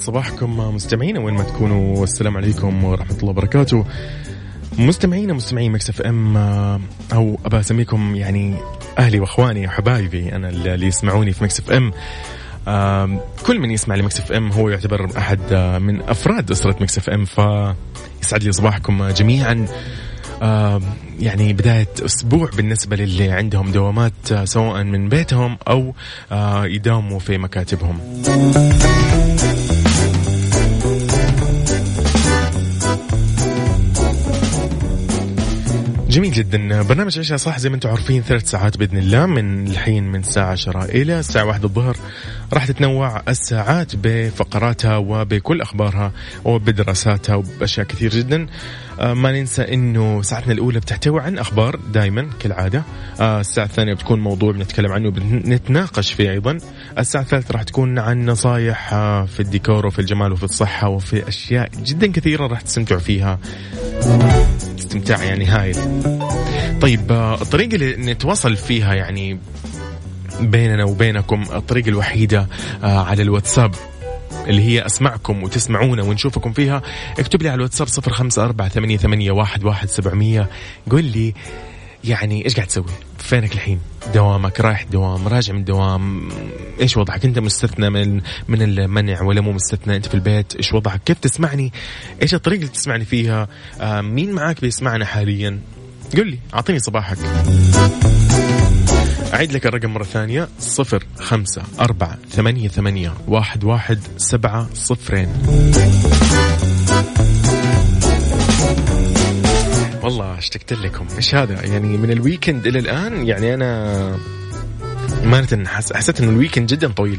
صباحكم مستمعينا وين ما تكونوا والسلام عليكم ورحمة الله وبركاته. مستمعينا مستمعين Mix FM أو ابى أسميكم يعني أهلي وأخواني وحبايبي أنا اللي يسمعوني في Mix FM. كل من يسمع ل Mix FM هو يعتبر أحد من أفراد أسرة Mix FM فيسعد لي صباحكم جميعا. يعني بداية أسبوع بالنسبة للي عندهم دوامات سواء من بيتهم أو يداوموا في مكاتبهم. جميل جدا. برنامج عيشها صح زي ما أنتم عارفين ثلاث ساعات بإذن الله من الحين من الساعة 10 إلى الساعة 1 الظهر. راح تتنوع الساعات بفقراتها وبكل أخبارها وبدراساتها وبأشياء كثير جدا. آه ما ننسى إنه ساعتنا الأولى بتحتوي عن أخبار دائما كالعادة. آه الساعة الثانية بتكون موضوع بنتكلم عنه بنتناقش فيه أيضا. الساعة الثالثه راح تكون عن نصايح آه في الديكور وفي الجمال وفي الصحة وفي أشياء جدا كثيرة راح تستمتعوا فيها. استمتاع يعني هايل طيب الطريقة اللي نتواصل فيها يعني بيننا وبينكم الطريقة الوحيدة على الواتساب اللي هي أسمعكم وتسمعونا ونشوفكم فيها اكتب لي على الواتساب صفر خمسة أربعة ثمانية, واحد, سبعمية قول لي يعني إيش قاعد تسوي؟ فينك الحين؟ دوامك رايح دوام راجع من دوام إيش وضعك؟ أنت مستثنى من من المنع ولا مو مستثنى؟ أنت في البيت إيش وضعك؟ كيف تسمعني؟ إيش الطريقة اللي تسمعني فيها؟ آه مين معاك بيسمعنا حاليا؟ قل لي أعطيني صباحك أعيد لك الرقم مرة ثانية صفر خمسة أربعة ثمانية ثمانية واحد واحد سبعة صفرين والله اشتقت لكم. إيش هذا؟ يعني من ال weekend إلى الآن يعني أنا أمانة حسيت إنه ال weekend جدا طويل.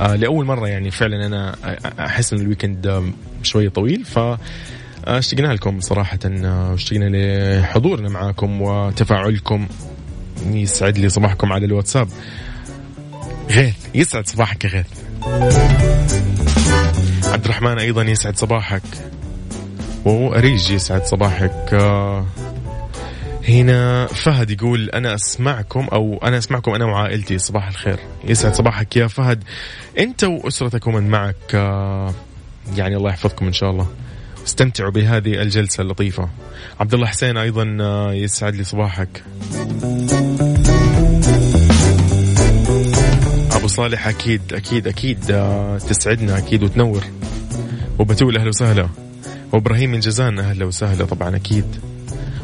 آه لأول مرة يعني فعلا أنا أحس إن ال weekend شوية طويل. ف اشتقنا لكم صراحة اشتقنا لحضورنا معاكم وتفاعلكم. يسعد لي صباحكم على الواتساب. غيث يسعد صباحك يا غيث. عبد الرحمن أيضا يسعد صباحك. وأريج يسعد صباحك. هنا فهد يقول أنا أسمعكم أو أنا أسمعكم أنا وعائلتي صباح الخير. يسعد صباحك يا فهد. أنت وأسرتك ومن معك. يعني الله يحفظكم إن شاء الله. استمتعوا بهذه الجلسة اللطيفة. عبد الله حسين أيضا يسعد لي صباحك. أبو صالح أكيد أكيد أكيد تسعدنا أكيد وتنور. وبتول أهلا وسهلا. وابراهيم من جازان أهلا وسهلا طبعا أكيد.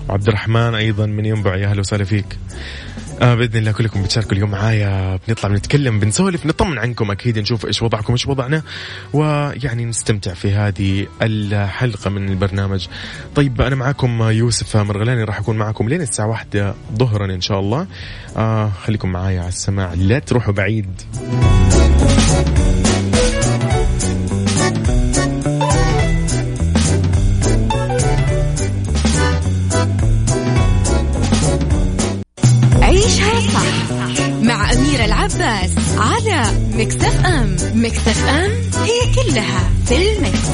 وعبد الرحمن أيضا من ينبع يا أهلا وسهلا فيك. آه بإذن الله كلكم بتشاركوا اليوم معايا. بنطلع بنتكلم بنسولف نطمن عنكم أكيد نشوف إيش وضعكم إيش وضعنا ويعني نستمتع في هذه الحلقة من البرنامج. طيب أنا معاكم يوسف مرغلاني راح أكون معاكم لين الساعة واحدة ظهرا إن شاء الله. آه خليكم معايا على السماع لا تروحوا بعيد. العباس على مكتف أم مكتف أم هي كلها في المكس.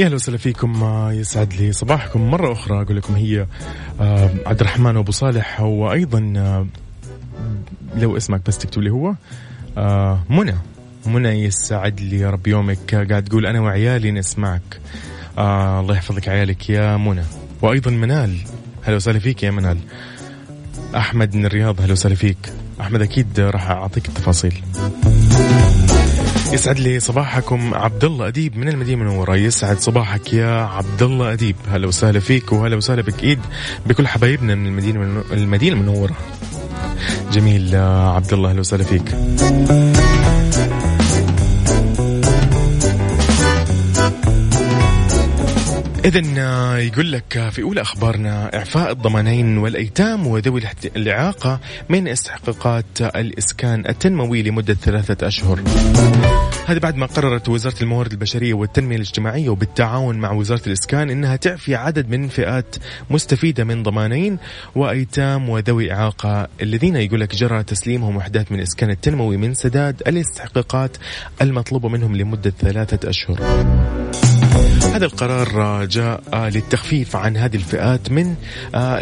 يا أهلا وسهلا فيكم آه، يسعد لي صباحكم. مرة أخرى أقول لكم هي آه، عبد الرحمن أبو صالح وأيضا آه، لو اسمك بس تكتب لي هو منى. منى يسعد لي يا رب يومك. قاعد تقول أنا وعيالي نسمعك. الله يحفظك عيالك يا منى. وأيضا منال. هلا وسهلا فيك يا منال. أحمد من الرياض هلا وسهلا فيك. أحمد أكيد راح أعطيك التفاصيل. يسعد لي صباحكم عبد الله أديب من المدينة المنورة. يسعد صباحك يا عبد الله أديب. هلا وسهلا فيك وهلا وسهلا بك. بكل حبايبنا من المدينة المدينة المنورة. جميل عبد الله أهلا وسهلا فيك. إذا آه، يقول لك في أولى أخبارنا إعفاء الضمانين والأيتام وذوي الإعاقة من استحقاقات الإسكان التنموي لمدة ثلاثة أشهر. هذا بعد ما قررت وزارة الموارد البشرية والتنمية الاجتماعية وبالتعاون مع وزارة الإسكان أنها تعفي عدد من فئات مستفيدة من ضمانين وأيتام وذوي إعاقة الذين يقول لك جرى تسليمهم وحدات من الإسكان التنموي من سداد الاستحقاقات المطلوبة منهم لمدة ثلاثة أشهر. هذا القرار جاء للتخفيف عن هذه الفئات من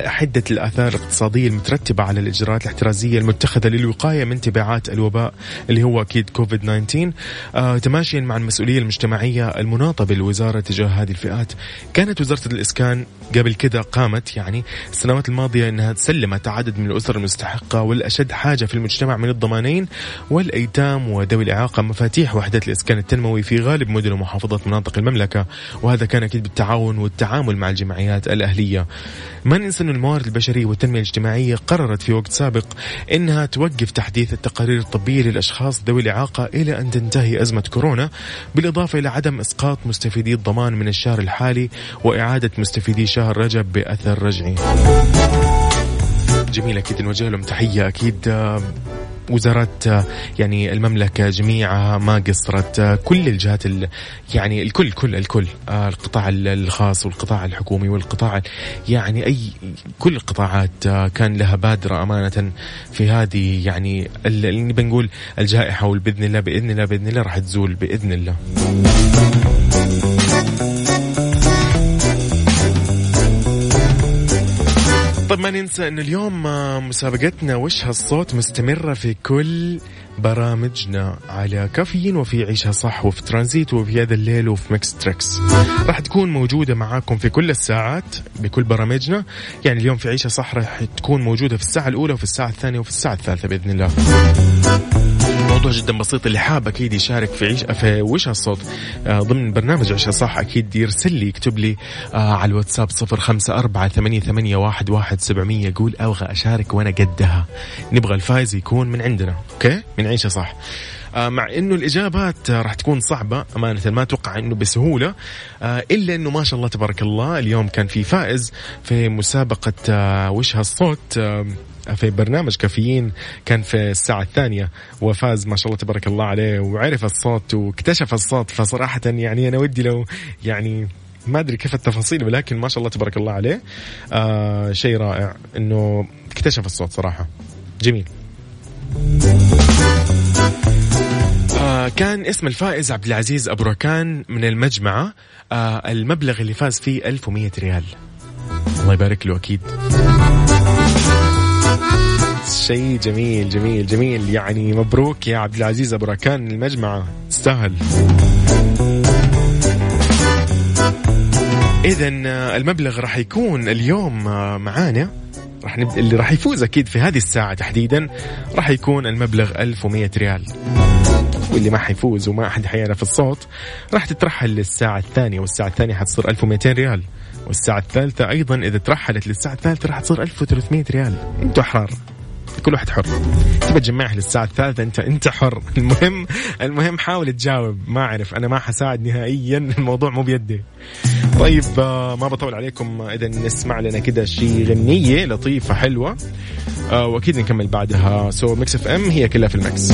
حدة الآثار الاقتصادية المترتبة على الإجراءات الاحترازية المتخذة للوقاية من تبعات الوباء اللي هو أكيد كوفيد 19 تماشيا مع المسؤولية المجتمعية المناطة بالوزارة تجاه هذه الفئات. كانت وزارة الإسكان قبل كده قامت يعني السنوات الماضية أنها سلمت عدد من الأسر المستحقة والأشد حاجة في المجتمع من الضمانين والأيتام وذوي الإعاقة مفاتيح وحدة الإسكان التنموي في غالب مدن ومحافظات مناطق المملكة. وهذا كان أكيد بالتعاون والتعامل مع الجمعيات الأهلية. ما ننسى أن الموارد البشرية والتنمية الاجتماعية قررت في وقت سابق أنها توقف تحديث التقارير الطبية للأشخاص ذوي الإعاقة إلى أن تنتهي أزمة كورونا بالإضافة إلى عدم إسقاط مستفيدي الضمان من الشهر الحالي وإعادة مستفيدي شهر رجب بأثر رجعي. جميل أكيد نوجه لهم تحية أكيد. وزارات يعني المملكة جميعها ما قصرت. كل الجهات يعني الكل كل الكل القطاع الخاص والقطاع الحكومي والقطاع يعني أي كل القطاعات كان لها بادرة أمانة في هذه يعني اللي بنقول الجائحة والبإذن الله بإذن الله بإذن الله راح تزول بإذن الله. طيب ما ننسى انه اليوم مسابقتنا وش هالصوت مستمرة في كل برامجنا. على كافيين وفي عيشها صح وفي ترانزيت وفي هذا الليل وفي Mix Tricks. راح تكون موجودة معاكم في كل الساعات بكل برامجنا. يعني اليوم في عيشها صح راح تكون موجودة في الساعة الأولى وفي الساعة الثانية وفي الساعة الثالثة بإذن الله. موضوع جدا بسيط اللي حاب أكيد يشارك في عيش في وش الصوت آه ضمن برنامج عيشها صح أكيد يرسل لي يكتب لي آه على الواتساب صفر خمسة أربعة ثمانية, ثمانية واحد, واحد سبعمية يقول أبغى أشارك وأنا قدها. نبغى الفايز يكون من عندنا okay؟ من عيشها صح آه مع إنه الإجابات راح تكون صعبة أمانة ما أتوقع إنه بسهولة. إلا إنه ما شاء الله تبارك الله اليوم كان في فائز في مسابقة وش هالصوت؟ في برنامج كافيين كان في الساعة الثانية وفاز ما شاء الله تبارك الله عليه وعرف الصوت واكتشف الصوت فصراحة يعني أنا ودي لو يعني ما أدري كيف التفاصيل ولكن ما شاء الله تبارك الله عليه. آه شيء رائع إنه اكتشف الصوت صراحة. جميل. آه كان اسم الفائز عبد العزيز أبو ركان من المجمعه آه المبلغ اللي فاز فيه 1100 ريال. الله يبارك له أكيد. شيء جميل جميل جميل. يعني مبروك يا عبد العزيز أبو ركان. المجمعه تستاهل اذا المبلغ راح يكون اليوم معانا. راح نبدا اللي راح يفوز أكيد في هذه الساعة تحديدا راح يكون المبلغ 1100 ريال. واللي ما حيفوز وما احد حيعرف الصوت راح تترحل للساعة الثانية والساعة الثانية حتصير 1200 ريال. والساعة الثالثة أيضا إذا ترحلت للساعة الثالثة راح تصير 1300 ريال. أنتوا احرار كل واحد حر. تبى تجمعها للساعة الثالثة أنت أنت حر. المهم المهم حاول تجاوب. ما أعرف. أنا ما حساعد نهائيا. الموضوع مو بيدي. طيب آه، ما بطول عليكم. إذا نسمع لنا كده شي غنية لطيفة حلوة. آه، وأكيد نكمل بعدها. so Mix FM هي كلها في ال mix.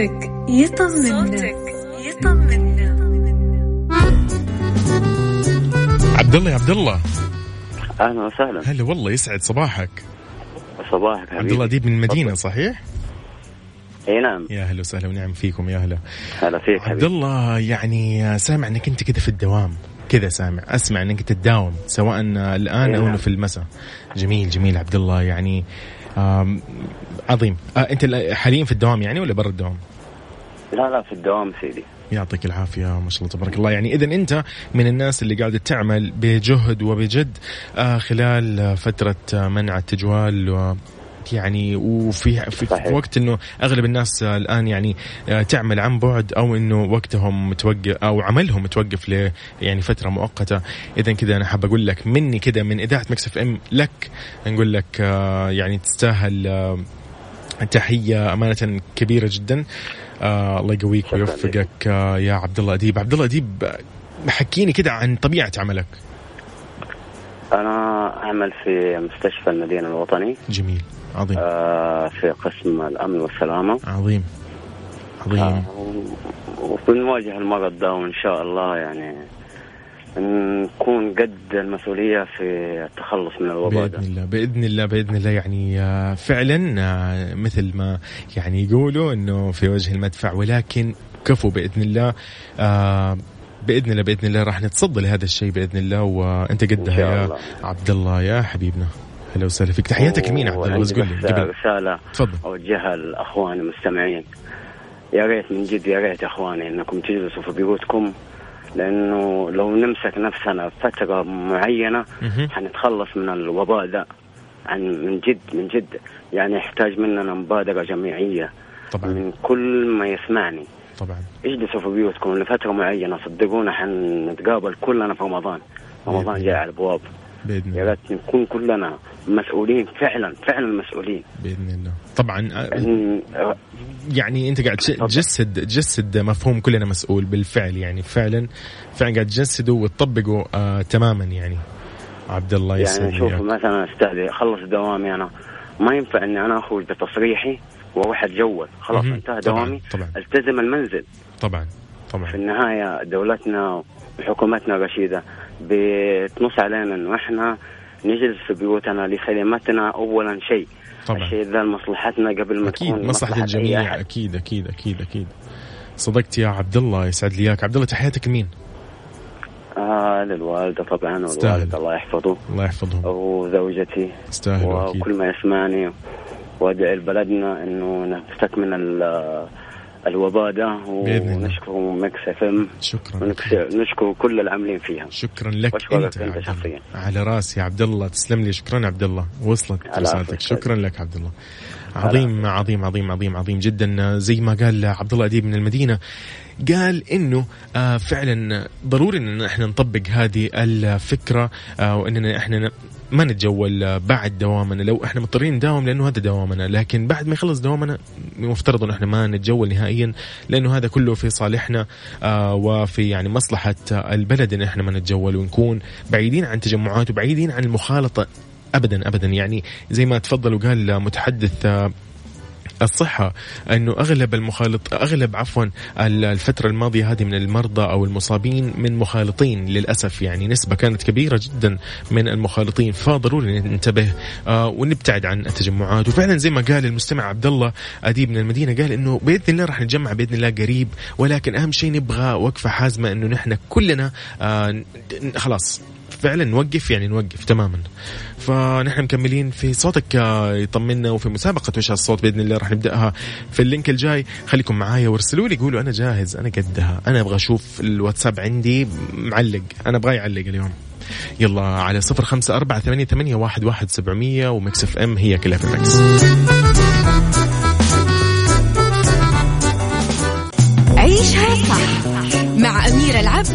صوتك يطمنا يطمنا عبد الله يا عبد الله أهلا وسهلا. هلا والله يسعد صباحك. صباحك حبيبي. عبد الله اديب من المدينة صحيح؟ إي نعم. يا هلا وسهلا ونعم فيكم يا هلا. هلا فيك عبد حبيبي. الله يعني سامع إنك أنت كذا في الدوام. كذا سامع أسمع إنك تداوم سواء الآن أو نعم. إنه في المساء. جميل جميل عبد الله يعني عظيم. آه أنت حاليا في الدوام يعني ولا برا الدوام؟ لا لا في الدوام سيدي. يعطيك العافية ما شاء الله تبارك الله. يعني إذا أنت من الناس اللي قاعدة تعمل بجهد وبجد آه، خلال فترة منع التجوال و يعني وفي في, في. وقت إنه أغلب الناس الآن يعني آه، تعمل عن بعد أو إنه وقتهم متوقف أو عملهم متوقف ل يعني فترة مؤقتة. اذا كذا أنا حاب أقول لك مني كذا من إذاعة Mix FM لك نقول لك آه، يعني تستاهل آه، تحية أمانة كبيرة جدا. آه الله يقويك ويوفقك آه يا عبد الله أديب. عبد الله أديب حكيني كده عن طبيعة عملك. أنا أعمل في مستشفى المدينة الوطني. جميل. عظيم. آه في قسم الأمن والسلامة. عظيم. عظيم. آه وبنواجه المرض ده وإن شاء الله يعني نكون قد المسؤولية في التخلص من الوباء بإذن ده الله بإذن الله بإذن الله. يعني آه، فعلا آه، مثل ما يعني يقولوا إنه في وجه المدفع ولكن كفو بإذن الله. آه، بإذن الله بإذن الله راح نتصدى لهذا الشيء بإذن الله. وأنت قدها يا. عبد الله يا حبيبنا. هلا وسهلا فيك. تحياتك لمين عبد الله قول لي رسالة. تفضل. اوجهها لاخواني المستمعين. يا ريت من جد يا ريت يا إخواني إنكم تجلسوا في بيوتكم لأنه لو نمسك نفسنا فترة معينة. حنتخلص من الوباء ده عن من جد من جد. يعني يحتاج مننا مبادرة جماعيه طبعا. من كل ما يسمعني. طبعا. اجلسوا في بيوتكم لفترة معينة صدقونا حنتقابل كلنا في رمضان. رمضان جاي على الابواب بإذن يا الله ريت نكون كلنا مسؤولين فعلا فعلا مسؤولين. بإذن الله. طبعا آه، يعني أنت قاعد تجسد تجسد مفهوم كلنا مسؤول بالفعل يعني فعلا فعلا قاعد تجسده وتطبقه آه تماما يعني. عبد الله يعني شوف. مثلا استاذي اخلص دوامي أنا. ما ينفع إني أنا أخرج بتصريحي وأروح اتجول خلاص. انتهى دوامي. طبعاً. التزم المنزل. طبعا في طبعا النهاية دولتنا وحكومتنا الرشيده بتنص علينا إنه إحنا نجلس في بيوتنا لسلامتنا اولا شيء. طبعا. الشيء ذا لمصلحتنا قبل ما أكيد تكون مصلحة أي الجميع. أحد. أكيد أكيد أكيد أكيد. صدقت يا عبد الله يسعد لي إياك. عبد الله تحياتك لمين؟ آه للوالده طبعا. والوالد الله يحفظه. الله يحفظهم. وزوجتي. أكيد. وكل ما يسمعني وأدعي لبلدنا إنه نستكمل ال- الوباء ده. ونشكر Mix FM. شكرا ونشكر كل العاملين فيها. شكرا لك أنت الله. شخصياً. على رأسي يا عبد الله. تسلم لي. شكرا عبد الله. وصلت رسالتك. شكرا لك عبد الله. عظيم عظيم عظيم عظيم عظيم جدا. زي ما قال عبد الله أديب من المدينة قال إنه آه فعلا ضروري إن إحنا نطبق هذه الفكرة آه وإننا إحنا ما نتجول بعد دوامنا لو إحنا مضطرين نداوم لأنه هذا دوامنا لكن بعد ما يخلص دوامنا مفترض ان إحنا ما نتجول نهائيا لأنه هذا كله في صالحنا آه وفي يعني مصلحة البلد إن إحنا ما نتجول ونكون بعيدين عن تجمعات وبعيدين عن المخالطة ابدا ابدا. يعني زي ما تفضل وقال متحدث آه، الصحة أنه أغلب المخالط أغلب عفوا ال- الفترة الماضية هذه من المرضى أو المصابين من مخالطين للأسف يعني نسبة كانت كبيرة جدا من المخالطين. فضروري ننتبه آه ونبتعد عن التجمعات. وفعلا زي ما قال المستمع عبد الله أديب من المدينة قال أنه بإذن الله راح نتجمع بإذن الله قريب ولكن أهم شيء نبغى وقفة حازمة أنه نحن كلنا آه خلاص فعلا نوقف يعني نوقف تماما. فنحن مكملين في صوتك آه، يطمنا وفي مسابقة وش الصوت بإذن الله راح نبدأها في ال link الجاي. خليكم معايا وارسلوا لي قولوا أنا جاهز أنا قدها أنا أبغى أشوف الواتساب عندي معلق أنا أبغى يعلق اليوم. يلا على صفر خمسة أربعة ثمانية, ثمانية واحد, واحد سبعمية و Mix FM هي كلها في ال mix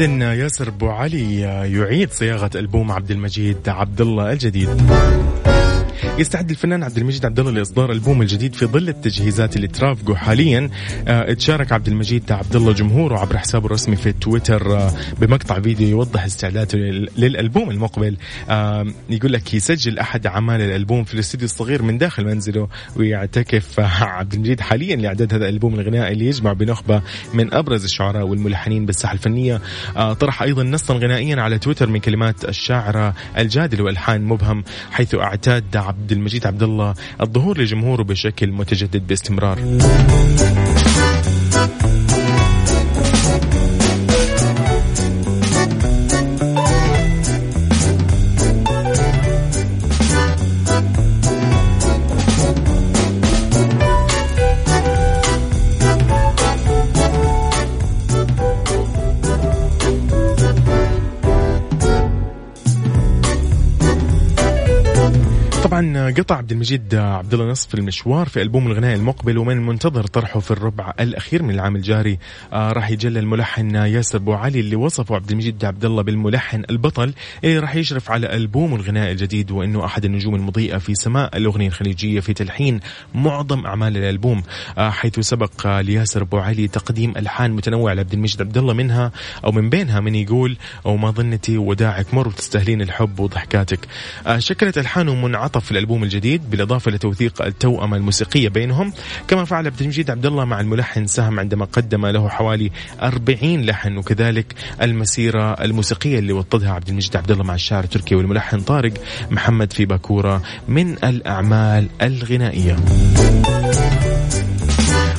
إذا ياسر أبو علي يعيد صياغة ألبوم عبد المجيد عبد الله الجديد. يستعد الفنان عبد المجيد عبد الله لإصدار ألبوم الجديد في ظل التجهيزات اللي ترافقه حاليا. آه، تشارك عبد المجيد عبد الله جمهوره عبر حسابه الرسمي في تويتر آه، بمقطع فيديو يوضح استعداده للألبوم المقبل. آه، يقول لك يسجل أحد أعمال الألبوم في الاستديو الصغير من داخل منزله ويعتكف عبد المجيد حاليا لأعداد هذا الألبوم الغنائي اللي يجمع بنخبه من أبرز الشعراء والملحنين بالساحة الفنية. طرح أيضا نصا غنائيا على تويتر من كلمات الشاعره الجادل والحان مبهم حيث اعتاد عبد المجيد عبد الله الظهور لجمهوره بشكل متجدد باستمرار. قطع عبد المجيد عبد الله نصف المشوار في ألبوم الغنائي المقبل ومن المنتظر طرحه في الربع الأخير من العام الجاري. آه راح يجلى الملحن ياسر أبو علي اللي وصفه عبد المجيد عبد الله بالملحن البطل اللي راح يشرف على ألبوم الغنائي الجديد وإنه أحد النجوم المضيئة في سماء الأغنية الخليجية في تلحين معظم أعمال الألبوم. آه حيث سبق لياسر أبو علي تقديم ألحان متنوعة لعبد المجيد عبد الله منها أو من بينها من يقول أو ما ظنتي وداعك مر وتستاهلين الحب وضحكاتك. آه شكلت ألحانه منعطف في الألبوم الجديد بالإضافة لتوثيق التوأمة الموسيقية بينهم. كما فعل عبد المجيد عبد الله مع الملحن سهم عندما قدم له حوالي 40 لحن وكذلك المسيرة الموسيقية اللي وطدها عبد المجيد عبد الله مع الشاعر التركي والملحن طارق محمد في باكورة من الأعمال الغنائية.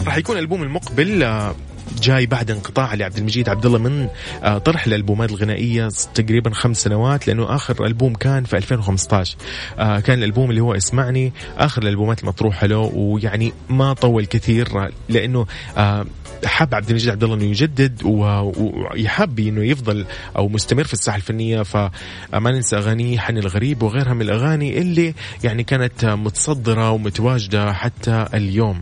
راح يكون الالبوم المقبل آه، جاي بعد انقطاع لعبد المجيد عبد الله من آه، طرح الألبومات الغنائية تقريبا خمس سنوات لأنه آخر ألبوم كان في 2015 آه، كان الألبوم اللي هو اسمعني آخر الألبومات المطروحه له ويعني ما طول كثير لأنه آه، حب عبد المجيد عبد الله إنه يجدد ويحب إنه يفضل أو مستمر في الساحة الفنية فما ننسى أغانيه حن الغريب وغيرها من الأغاني اللي يعني كانت متصدرة ومتواجدة حتى اليوم.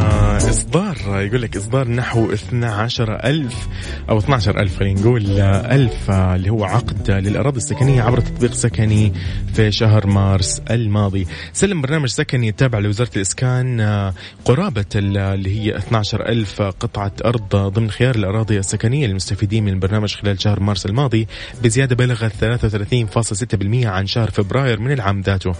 إصدار يقول لك إصدار نحو 12 ألف أو 12 ألف خلينا نقول ألف اللي هو عقد للأراضي السكنية عبر تطبيق سكني في شهر مارس الماضي. سلم برنامج سكني التابع لوزارة الإسكان قرابة اللي هي 12 ألف قطعة أرض ضمن خيار الأراضي السكنية للمستفيدين من البرنامج خلال شهر مارس الماضي بزيادة بلغت 33.6% عن شهر فبراير من العام ذاته.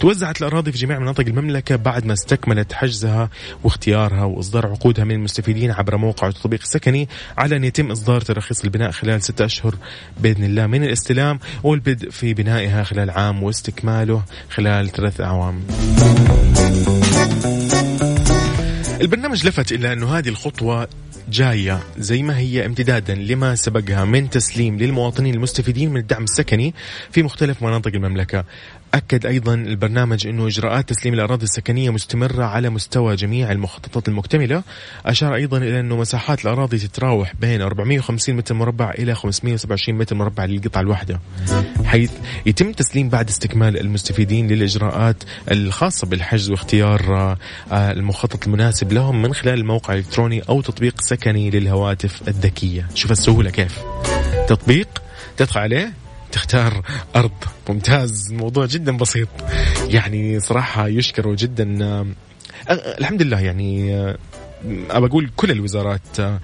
توزعت الأراضي في جميع مناطق المملكة بعد ما استكملت حجزها واختيارها وإصدار عقودها من المستفيدين عبر موقع التطبيق السكني على أن يتم إصدار تراخيص البناء خلال ستة أشهر بإذن الله. من الاستلام والبدء في بنائها خلال عام واستكماله خلال ثلاث أعوام. البرنامج لفت إلى أنه هذه الخطوة جاية زي ما هي امتدادا لما سبقها من تسليم للمواطنين المستفيدين من الدعم السكني في مختلف مناطق المملكة. أكد أيضا البرنامج أنه إجراءات تسليم الأراضي السكنية مستمرة على مستوى جميع المخططات المكتملة. أشار أيضا إلى أنه مساحات الأراضي تتراوح بين 450 متر مربع إلى 527 متر مربع للقطعة الواحدة حيث يتم تسليم بعد استكمال المستفيدين للإجراءات الخاصة بالحجز واختيار آه، المخطط المناسب لهم من خلال الموقع الإلكتروني أو تطبيق سكني للهواتف الذكية. شوف السهولة كيف. تطبيق تدخل عليه تختار أرض. ممتاز. موضوع جدا بسيط. يعني صراحة يشكر جدا. الحمد لله يعني أبى أقول كل الوزارات آه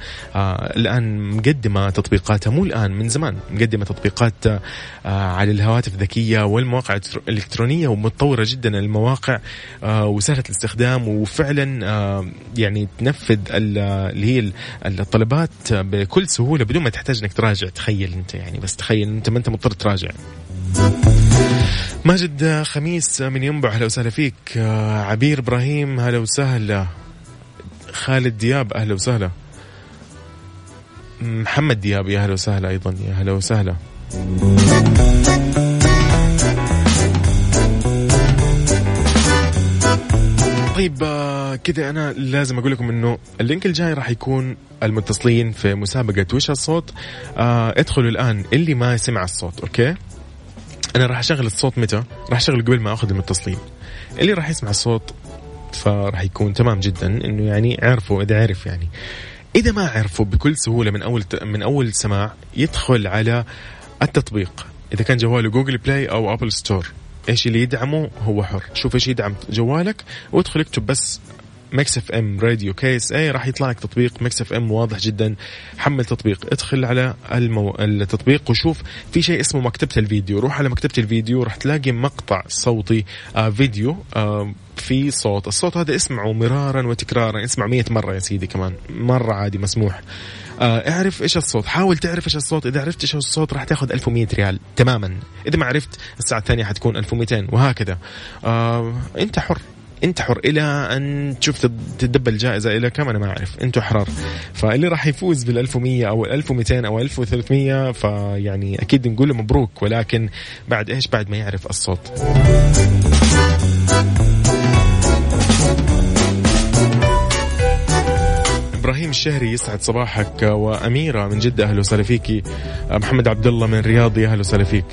الآن مقدمة تطبيقاتها مو الآن من زمان مقدمة تطبيقات آه على الهواتف الذكية والمواقع الإلكترونية ومتطورة جدا المواقع آه وسهلة الاستخدام وفعلا آه يعني تنفذ اللي هي الطلبات بكل سهولة بدون ما تحتاج إنك تراجع. تخيل أنت يعني بس تخيل أنت ما أنت مضطر تراجع. ماجد خميس من ينبع أهلا وسهلا فيك. آه، عبير إبراهيم هلا وسهلا. خالد دياب أهلا وسهلا. محمد دياب يا أهلا وسهلا أيضا يا أهلا وسهلا. طيب آه، كذا أنا لازم أقول لكم إنه ال link الجاي راح يكون المتصلين في مسابقة وش الصوت. آه ادخلوا الآن اللي ما سمع الصوت okay؟ أنا راح أشغل الصوت متى؟ راح أشغل قبل ما أخذ المتصلين. اللي راح يسمع الصوت فراح يكون تمام جدا إنه يعني عرفوا إذا عرف يعني. إذا ما عرفوا بكل سهولة من أول من أول سماع يدخل على التطبيق. إذا كان جواله Google Play أو Apple Store إيش اللي يدعمه؟ هو حر. شوف إيش يدعم جوالك وادخل اكتب بس Mix FM Radio KSA راح يطلع لك تطبيق Mix FM واضح جدا. حمل تطبيق. ادخل على المو... التطبيق وشوف في شيء اسمه مكتبة الفيديو. روح على مكتبة الفيديو راح تلاقي مقطع صوتي آه فيديو آه في صوت. الصوت هذا اسمعه مرارا وتكرارا. اسمع مية مرة يا سيدي كمان. مرة عادي مسموح. آه اعرف إيش الصوت. حاول تعرف إيش الصوت. إذا عرفت إيش الصوت راح تاخذ 1100 ريال تماما. إذا ما عرفت الساعة الثانية حتكون 1200 وهكذا. آه أنت حر. أنت حر. إلى أن تشوف تدب الجائزه إلى كم؟ أنا ما أعرف. أنتم احرار فاللي راح يفوز بال 1100 أو ال 1200 أو 1300 فيعني أكيد نقول له مبروك. ولكن بعد إيش؟ بعد ما يعرف الصوت. إبراهيم الشهري يسعد صباحك وأميرة من جدة أهلا وسهلا فيكي محمد عبد الله من رياض أهلا وسهلا فيك.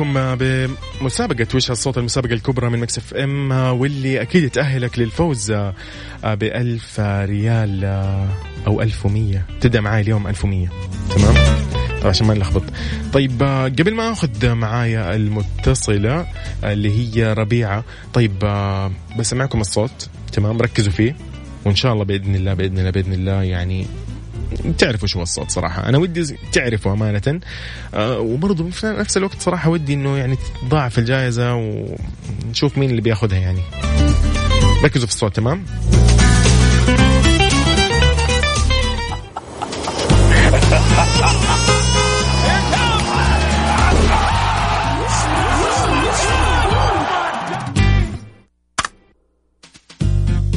معاكم بمسابقة وش الصوت المسابقة الكبرى من مكسف إم واللي أكيد تأهلك للفوز بألف ريال أو ألف ومية تبدأ معاي اليوم ألف ومية تمام عشان ما نلخبط. طيب قبل ما أخذ معايا المتصلة اللي هي ربيعة طيب بسمعكم الصوت. تمام؟ ركزوا فيه. وإن شاء الله بإذن الله بإذن الله بإذن الله يعني تعرفوا شو الصوت صراحة. أنا ودي تعرفوا أمانة. أه وبرضه في نفس الوقت صراحة ودي إنه يعني تضاعف الجائزة ونشوف مين اللي بياخذها يعني. ركزوا في الصوت تمام؟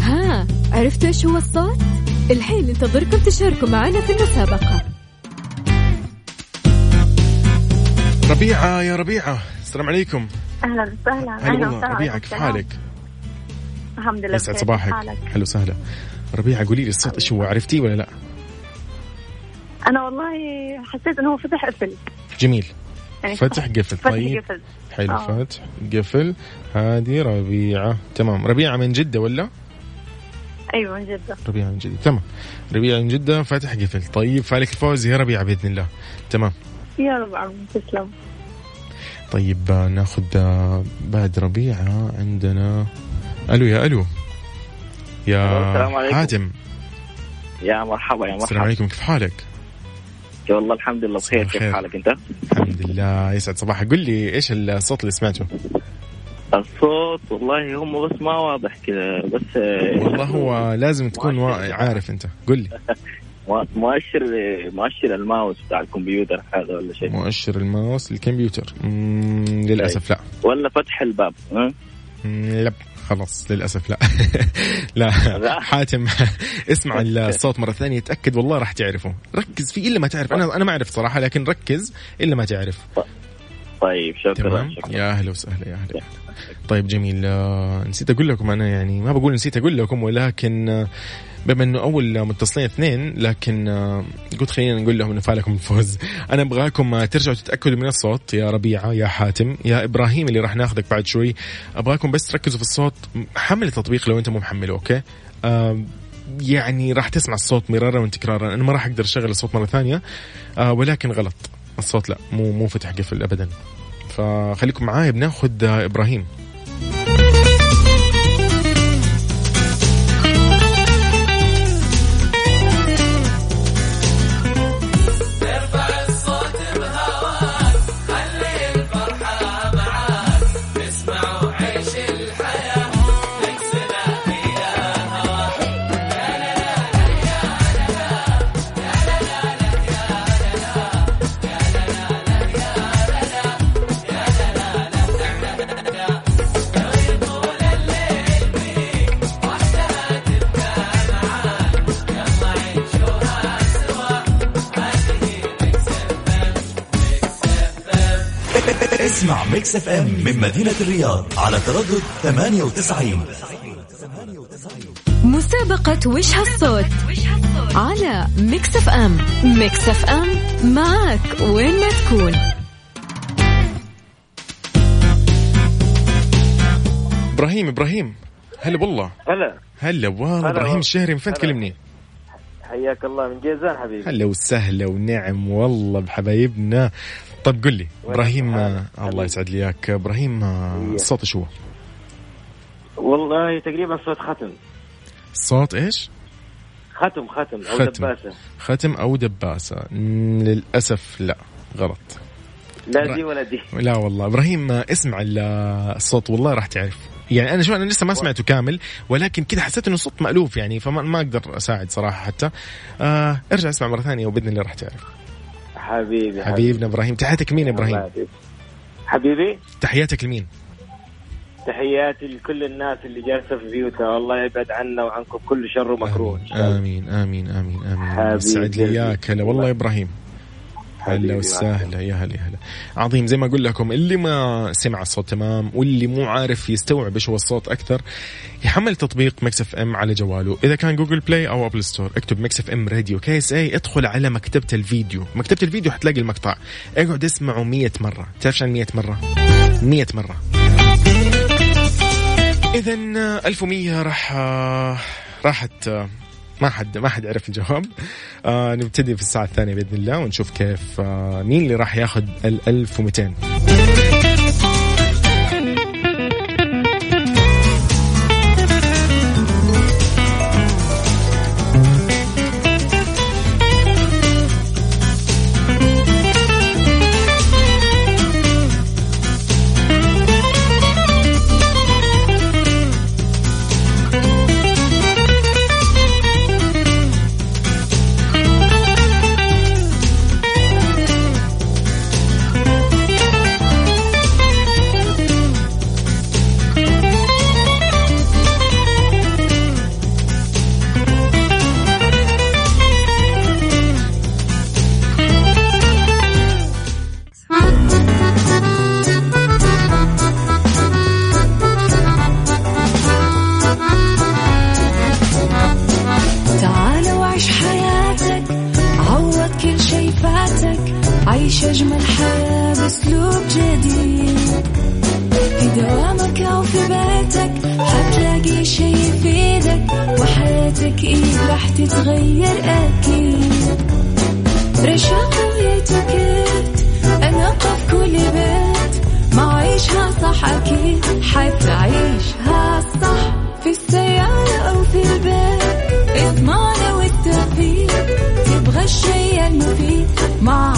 ها عرفت إيش هو الصوت؟ الحين ننتظركم تشاركوا معنا في المسابقة. ربيعة يا ربيعة السلام عليكم. أهلا وسهلا. هلا والله ربيعة كيف حالك؟ الحمد لله يسعد صباحك. حلو وسهلا ربيعة قولي لي الصوت إيش هو؟ عرفتيه ولا لا؟ أنا والله حسيت إنه هو فتح قفل جميل. يعني فتح قفل طيب. قفل. حلو آه. فتح قفل. هذه ربيعة. تمام. ربيعة من جدة ولا؟ أيوه من جدة. ربيعه من جدة. تمام. ربيعه من جدة فاتح قفل. طيب فالك الفوز. يا ربيعه بإذن الله. تمام. يا رب تسلم. طيب ناخذ بعد ربيعه عندنا ألو يا ألو. يا السلام عليكم. حاتم. يا مرحبا يا مرحبا. السلام عليكم. كيف حالك؟ والله الحمد لله بخير. كيف حالك أنت؟ الحمد لله. يسعد صباحك. قل لي إيش الصوت اللي سمعته؟ الصوت والله هم بس ما واضح كذا بس والله هو لازم تكون عارف انت. قل لي. مؤشر مؤشر الماوس بتاع الكمبيوتر هذا ولا شيء. مؤشر الماوس الكمبيوتر للأسف لا. ولا فتح الباب لا خلاص للأسف لا. لا حاتم اسمع الصوت مرة ثانية تأكد والله راح تعرفه. ركز فيه إلا ما تعرف. أنا أنا ما أعرف صراحة لكن ركز إلا ما تعرف. طيب شكرا شكرا. يا أهلا وسهلا يا أهلا طيب جميل. آه، نسيت أقول لكم أنا يعني ما بقول نسيت أقول لكم ولكن آه، بما إنه أول متصلين اثنين لكن آه، قلت خلينا نقول لهم إنه فالكم الفوز أنا أبغاكم ترجعوا تتأكدوا من الصوت. يا ربيعه يا حاتم يا إبراهيم اللي راح ناخذك بعد شوي. أبغاكم بس تركزوا في الصوت. حمل التطبيق لو انت مو محمله أوكي؟ آه، يعني راح تسمع الصوت مرارا وتكرارا. أنا ما راح أقدر أشغل الصوت مرة ثانية. آه، ولكن غلط. الصوت لا مو مو فتح قفل ابدا. فخليكم معايا بناخذ إبراهيم. اسمع Mix FM من مدينة الرياض على تردد 98 مسابقة وش هالصوت على Mix FM Mix FM معك وين ما تكون إبراهيم إبراهيم هلا والله هلا هلا والله إبراهيم. الشهري من فين. تكلمني؟ حياك الله من جيزان حبيبي. هلا وسهلا ونعم والله بحبايبنا. طيب قل لي إبراهيم الله. يسعد لي اياك إبراهيم. الصوت شو؟ والله تقريبا صوت ختم. الصوت إيش؟ ختم ختم أو ختم. دباسة. ختم أو دباسة. للأسف لا غلط. لا دي ولا دي. لا والله. إبراهيم اسمع ال- الصوت والله راح تعرف. يعني أنا شو أنا لسه ما سمعته كامل ولكن كذا حسيت إنه صوت مألوف يعني فما ما أقدر أساعد صراحة حتى. آه ارجع اسمع مرة ثانية وبإذن الله راح تعرف. حبيبي حبيبنا إبراهيم. تحياتك الله إبراهيم. حبيبي؟ تحياتك لمين؟ تحياتي لكل الناس اللي جالسة في بيوتها. والله يبعد عنا وعنكم كل شر ومكروه. آمين آمين آمين آمين. حبيبي. يسعد لي إياك. هلا والله إبراهيم. هلا وسهلا. يا هلا يا هلا. عظيم زي ما أقول لكم اللي ما سمع الصوت تمام واللي مو عارف يستوعب إيش هو الصوت أكثر يحمل تطبيق Mix FM على جواله. إذا كان Google Play أو Apple Store اكتب Mix FM Radio KSA ادخل على مكتبة الفيديو. مكتبة الفيديو حتلاقي المقطع. اقعد اسمعه 100 مرة. تعرف عن 100 مرة؟ 100 مرة. اذا 1100 راح راحت ما حد ما حد عرف الجواب. آه نبتدي في الساعة الثانية بإذن الله ونشوف كيف آه مين اللي راح ياخذ ال 1200 في بيتك حتلاقي شي يفيدك وحياتك إيه راح تتغير أكيد. رشاق ويتوكيت أنا قف كل بيت. ما عيشها صح أكيد حتعيشها صح. في السيارة أو في البيت إضمعنا والتوفيق. تبغى الشيء المفيد ما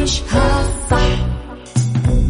عيشها صح.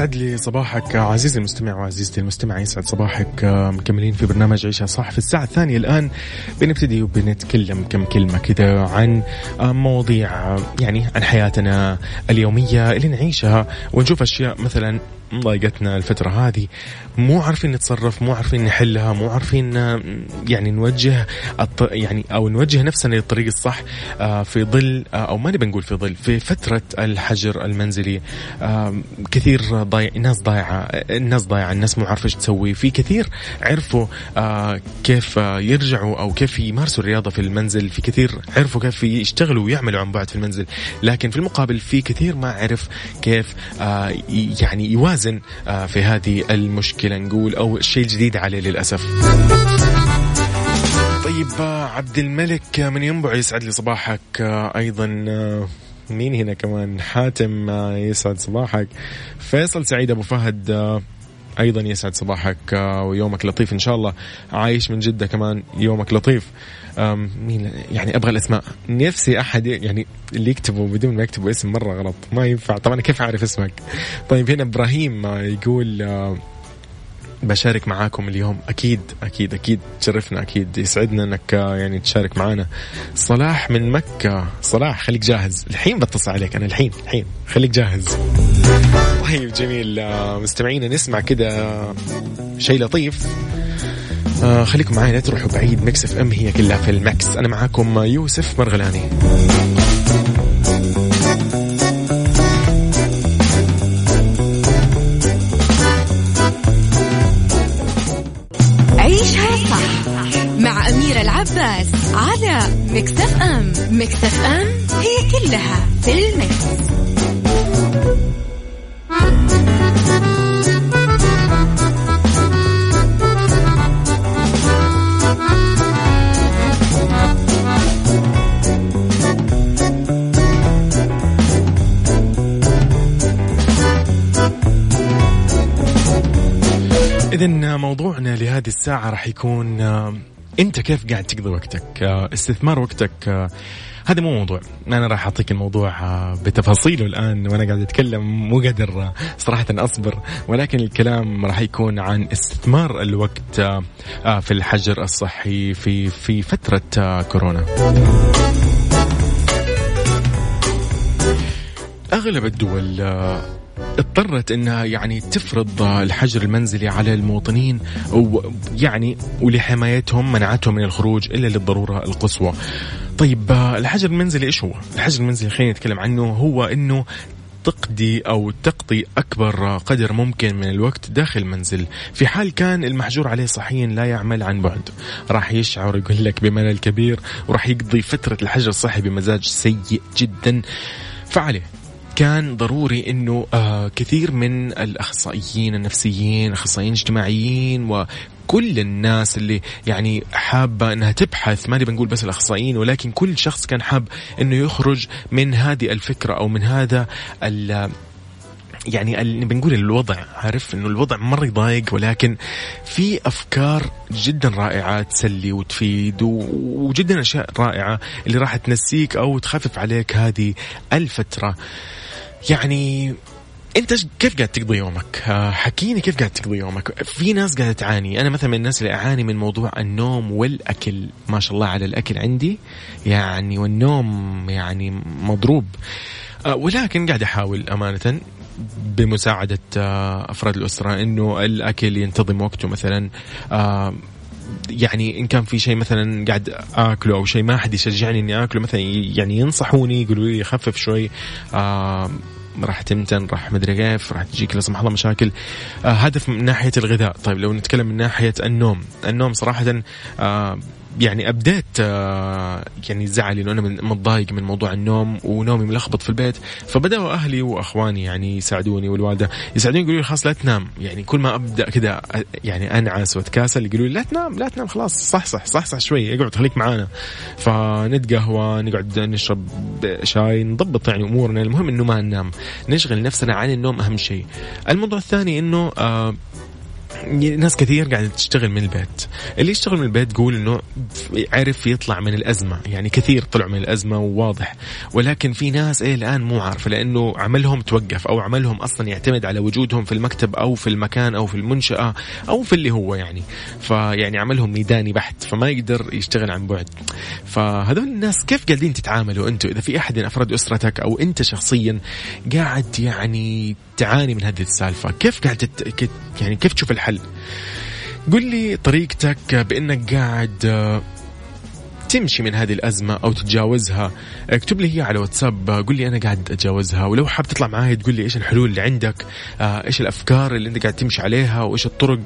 يسعد لي صباحك عزيزي المستمع وعزيزتي المستمع يسعد صباحك مكملين في برنامج عيشها صح في الساعة الثانية الآن. بنبتدي وبنتكلم كم كلمة كذا عن مواضيع يعني عن حياتنا اليومية اللي نعيشها ونشوف أشياء مثلا مضايقتنا الفترة هذه. مو عارفين نتصرف مو عارفين نحلها مو عارفين يعني نوجه يعني أو نوجه نفسنا للطريق الصح آه، في ظل آه، أو ما نبي نقول في ظل في فترة الحجر المنزلي. كثير ضايع الناس ضايعة الناس ضايعة الناس مو عارفة إيش تسوي. في كثير عرفوا آه، كيف يرجعوا أو كيف يمارسوا الرياضة في المنزل. في كثير عرفوا كيف يشتغلوا ويعملوا عن بعد في المنزل. لكن في المقابل في كثير ما عرف كيف يعني يوازن يوازن آه، في هذه المشكلة نقول أو الشيء الجديد عليه للأسف. طيب آه، عبد الملك من ينبع يسعد لي صباحك آه، أيضا مين هنا كمان؟ حاتم يسعد صباحك. فيصل سعيد أبو فهد أيضا يسعد صباحك ويومك لطيف إن شاء الله. عايش من جدة كمان يومك لطيف. مين يعني أبغى الأسماء. نفسي أحد يعني اللي يكتبوا بدون ما يكتبوا اسم مرة غلط. ما ينفع. طبعا كيف أعرف اسمك؟ طيب هنا إبراهيم يقول بشارك معاكم اليوم. أكيد أكيد أكيد تشرفنا أكيد يسعدنا إنك يعني تشارك معنا صلاح من مكة. صلاح خليك جاهز. الحين بتصل عليك. أنا الحين الحين. خليك جاهز. طيب جميل. مستمعينا نسمع كده شيء لطيف. آه خليكم معي لا تروحوا بعيد. Mix FM هي كلها في ال Mix أنا معاكم يوسف مرغلاني. الساعة راح يكون آه، أنت كيف قاعد تقضي وقتك؟ آه، استثمار وقتك آه، هذا مو موضوع. أنا راح أعطيك الموضوع بتفاصيله الآن وأنا قاعد أتكلم مو قادر صراحة أصبر. ولكن الكلام راح يكون عن استثمار الوقت في الحجر الصحي في في فترة كورونا. أغلب الدول اضطرت إنها يعني تفرض الحجر المنزلي على المواطنين ويعني ولحمايتهم منعتهم من الخروج إلا للضرورة القصوى. طيب الحجر المنزلي إيش هو؟ الحجر المنزلي خلينا نتكلم عنه هو إنه تقضي أو تقضي أكبر قدر ممكن من الوقت داخل المنزل في حال كان المحجور عليه صحيا لا يعمل عن بعد راح يشعر يقول لك بملل كبير وراح يقضي فترة الحجر الصحي بمزاج سيء جدا فعليه كان ضروري إنه آه كثير من الأخصائيين النفسيين، الاخصائيين الاجتماعيين وكل الناس اللي يعني حابة إنها تبحث ما نبي نقول بس الأخصائيين ولكن كل شخص كان حاب إنه يخرج من هذه الفكرة أو من هذا يعني بنقول الوضع عارف؟ إنه الوضع مرة يضايق ولكن في أفكار جدا رائعة تسلي وتفيد وجدا أشياء رائعة اللي راح تنسيك أو تخفف عليك هذه الفترة. يعني انت كيف قاعد تقضي يومك؟ آه، حكيني كيف قاعد تقضي يومك؟ في ناس قاعدة تعاني، أنا مثلا من الناس اللي أعاني من موضوع النوم والأكل، ما شاء الله على الأكل عندي يعني والنوم يعني مضروب. آه، ولكن قاعد أحاول أمانة بمساعدة آه، أفراد الأسرة إنه الأكل ينتظم وقته مثلا يعني إن كان في شيء مثلا قاعد آكله أو شيء ما حد يشجعني إني آكله مثلا يعني ينصحوني يقولوا لي خفف شوي آه راح تمتن راح مدري كيف راح تجيك لا سمح الله مشاكل. آه هدف من ناحية الغذاء. طيب لو نتكلم من ناحية النوم. النوم صراحة آه يعني ابديت آه، يعني زعلي إنه أنا متضايق من موضوع النوم ونومي ملخبط في البيت. فبدأوا أهلي وأخواني يعني يساعدوني والوالدة يساعدوني يقولوا لي خلاص لا تنام. يعني كل ما أبدأ كذا يعني أنعس وأتكاسل يقولوا لي لا تنام لا تنام خلاص صح صح صح صح شوي اقعد خليك معانا. فنتقهوى نقعد نشرب شاي نضبط يعني أمورنا. المهم إنه ما ننام. نشغل نفسنا عن النوم أهم شيء. الموضوع الثاني إنه آه ناس كثير قاعدة تشتغل من البيت. اللي يشتغل من البيت تقول إنه عرف يطلع من الأزمة. يعني كثير طلعوا من الأزمة وواضح. ولكن في ناس إيه الآن مو عارفة لأنه عملهم توقف أو عملهم أصلا يعتمد على وجودهم في المكتب أو في المكان أو في المنشأة أو في اللي هو يعني. فيعني عملهم ميداني بحت فما يقدر يشتغل عن بعد. فهذول الناس كيف قاعدين تتعاملوا أنتم إذا في أحد من أفراد أسرتك أو أنت شخصيا قاعد يعني تعاني من هذه السالفة. كيف قاعد تت... يعني كيف تشوف الحل؟ قل لي طريقتك بإنك قاعد آه، تمشي من هذه الأزمة أو تتجاوزها. اكتب لي هي على واتساب قل لي أنا قاعد أتجاوزها. ولو حاب تطلع معاي تقول لي إيش الحلول اللي عندك آه، إيش الأفكار اللي أنت قاعد تمشي عليها وإيش الطرق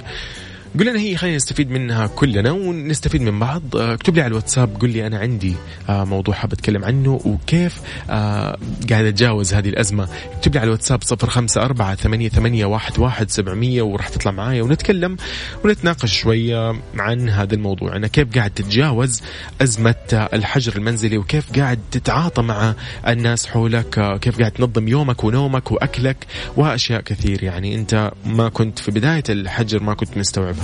قل لنا هي خلينا نستفيد منها كلنا ونستفيد من بعض. آه، اكتب لي على الواتساب قل لي أنا عندي آه، موضوع حاب أتكلم عنه وكيف آه، قاعد أتجاوز هذه الأزمة. اكتب لي على الواتساب صفر خمسة أربعة ثمانية, ثمانية واحد, واحد سبعمية وراح تطلع معايا ونتكلم ونتناقش شوية عن هذا الموضوع. أنا كيف قاعد تتجاوز أزمة الحجر المنزلي وكيف قاعد تتعاطى مع الناس حولك كيف قاعد تنظم يومك ونومك وأكلك وأشياء كثير. يعني أنت ما كنت في بداية الحجر ما كنت مستوعبها.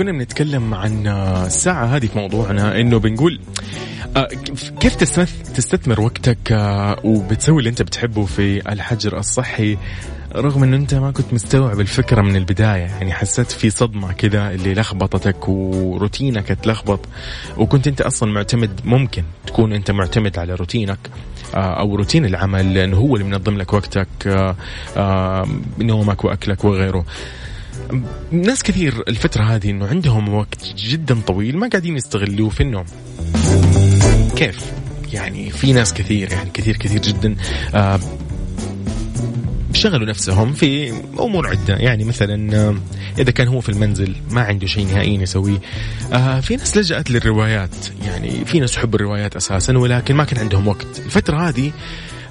كنا بنتكلم عن الساعة هذه في موضوعنا إنه بنقول آه، كيف تستثمر وقتك آه، وبتسوي اللي أنت بتحبه في الحجر الصحي رغم إنه أنت ما كنت مستوعب الفكرة من البداية يعني حسيت في صدمة كذا اللي لخبطتك وروتينك اتلخبط وكنت أنت أصلا معتمد ممكن تكون أنت معتمد على روتينك آه، أو روتين العمل لأنه هو اللي منظم لك وقتك نومك وأكلك وغيره. ناس كثير الفترة هذه إنه عندهم وقت جدا طويل ما قاعدين يستغلوه في النوم. كيف؟ يعني في ناس كثير يعني كثير كثير جدا آه شغلوا نفسهم في أمور عدة. يعني مثلا آه، إذا كان هو في المنزل ما عنده شيء نهائيا يسويه آه في ناس لجأت للروايات. يعني في ناس يحبوا الروايات أساسا ولكن ما كان عندهم وقت. الفترة هذه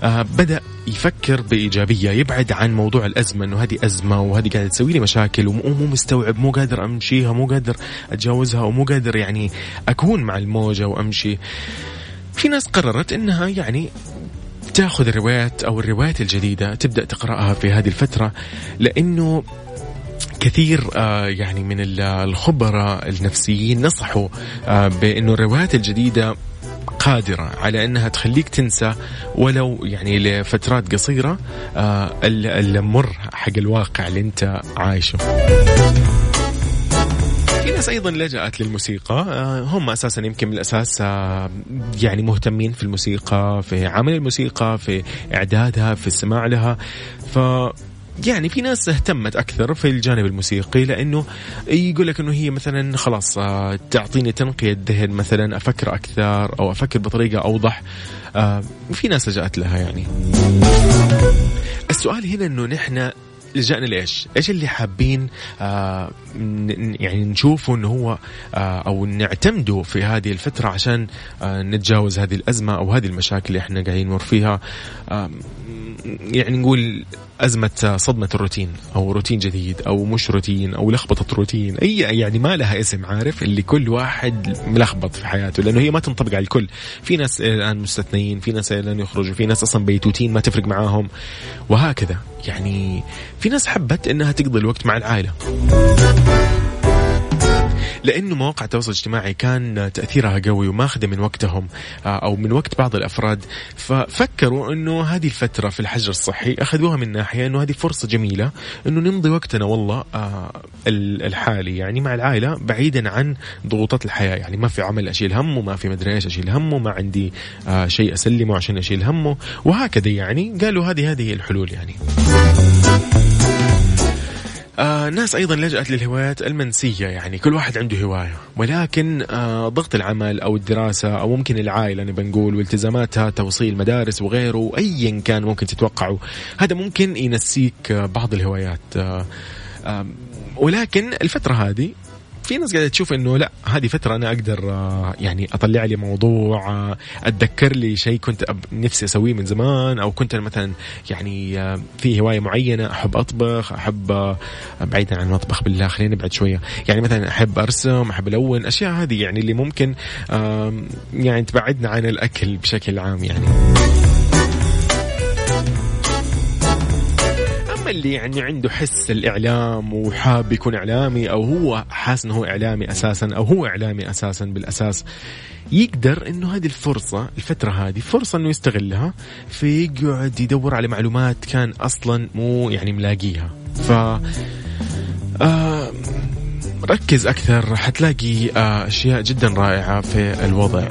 آه بدأ يفكر بإيجابية يبعد عن موضوع الأزمة إنه هذه أزمة وهذه قاعدة تسوي لي مشاكل ومو مستوعب مو قادر أمشيها مو قادر أتجاوزها ومو قادر يعني أكون مع الموجة وأمشي. في ناس قررت إنها يعني تأخذ الروايات أو الروايات الجديدة تبدأ تقرأها في هذه الفترة لأنه كثير آه يعني من الخبراء النفسيين نصحوا آه بإنه الروايات الجديدة قادرة على أنها تخليك تنسى ولو يعني لفترات قصيرة آه المر حق الواقع اللي أنت عايشه. في ناس أيضا لجأت للموسيقى آه، هم أساسا يمكن من الأساس آه، يعني مهتمين في الموسيقى في عمل الموسيقى في إعدادها في السماع لها. ف يعني في ناس اهتمت أكثر في الجانب الموسيقي لأنه يقول لك إنه هي مثلا خلاص آه، تعطيني تنقية ذهن مثلا أفكر أكثر أو أفكر بطريقة أوضح في ناس لجأت لها يعني السؤال هنا إنه نحن لجأنا لإيش؟ إيش اللي حابين آه يعني نشوفه إنه هو آه أو نعتمده في هذه الفترة عشان آه نتجاوز هذه الأزمة أو هذه المشاكل اللي إحنا قاعدين نمر فيها. آه يعني نقول أزمة صدمة الروتين أو روتين جديد أو مش روتين أو لخبطة روتين. أي يعني ما لها اسم عارف؟ اللي كل واحد ملخبط في حياته لأنه هي ما تنطبق على الكل. في ناس الآن مستثنيين في ناس الآن يخرجوا في ناس أصلا بيتوتين ما تفرق معاهم. وهكذا. يعني في ناس حبت إنها تقضي الوقت مع العائلة. لأنه مواقع التواصل الاجتماعي كان تأثيرها قوي وماخذة من وقتهم آه، أو من وقت بعض الأفراد. ففكروا إنه هذه الفترة في الحجر الصحي أخذوها من ناحية إنه هذه فرصة جميلة إنه نمضي وقتنا والله آه، الحالي يعني مع العائلة بعيدا عن ضغوطات الحياة. يعني ما في عمل أشيل همه ما في مدري إيش أشيل همه ما عندي آه، شيء أسلمه عشان أشيل همه. وهكذا يعني قالوا هذه هذه الحلول يعني. آه الناس أيضا لجأت للهوايات المنسية يعني كل واحد عنده هواية. ولكن آه، ضغط العمل أو الدراسة أو ممكن العائلة نبى نقول والتزاماتها توصيل مدارس وغيره ايا كان ممكن تتوقعوا هذا ممكن ينسيك بعض الهوايات. آه، آه، ولكن الفترة هذه في ناس قاعدة تشوف إنه لا هذه فترة أنا أقدر آه، يعني أطلع لي موضوع آه، أتذكر لي شيء كنت نفسي أسويه من زمان أو كنت مثلا يعني آه، في هواية معينة أحب أطبخ أحب بعيدا عن المطبخ بالله خلينا نبعد شوية. يعني مثلا أحب أرسم أحب ألون أشياء هذه يعني اللي ممكن يعني تبعدنا عن الأكل بشكل عام يعني. اللي يعني عنده حس الإعلام وحاب يكون إعلامي أو هو حاس إنه هو إعلامي أساسا أو هو إعلامي أساسا بالأساس يقدر إنه هذه الفرصة الفترة هذه فرصة إنه يستغلها فيقعد يدور على معلومات كان أصلا مو يعني ملاقيها. ف آه ركز أكثر حتلاقي آه أشياء جدا رائعة في الوضع.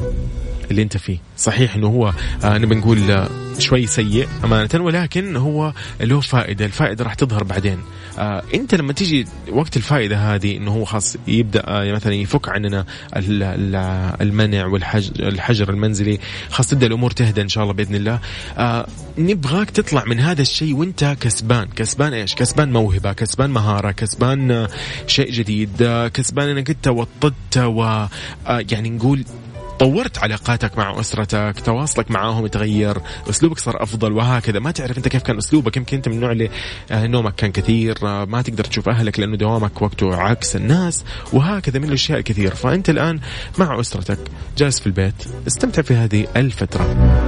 اللي انت فيه. صحيح انه هو آه نبي نقول آه شوي سيء أمانة ولكن هو له فائدة. الفائدة راح تظهر بعدين. آه انت لما تيجي وقت الفائدة هذه إنه هو خاص يبدأ آه مثلا يفك عننا ال- ال- المنع والحجر الحجر المنزلي خاص تبدأ الأمور تهدى إن شاء الله بإذن الله. آه نبغاك تطلع من هذا الشيء وأنت كسبان. كسبان إيش؟ كسبان موهبة كسبان مهارة كسبان آه، شيء جديد آه، كسبان إنك أنت وطدت و يعني نقول طورت علاقاتك مع أسرتك تواصلك معاهم يتغير أسلوبك صار أفضل وهكذا. ما تعرف أنت كيف كان أسلوبك يمكن أنت من النوع اللي آه، نومك كان كثير آه، ما تقدر تشوف أهلك لأنه دوامك وقته عكس الناس وهكذا من الأشياء الكثير. فأنت الآن مع أسرتك جالس في البيت استمتع في هذه الفترة.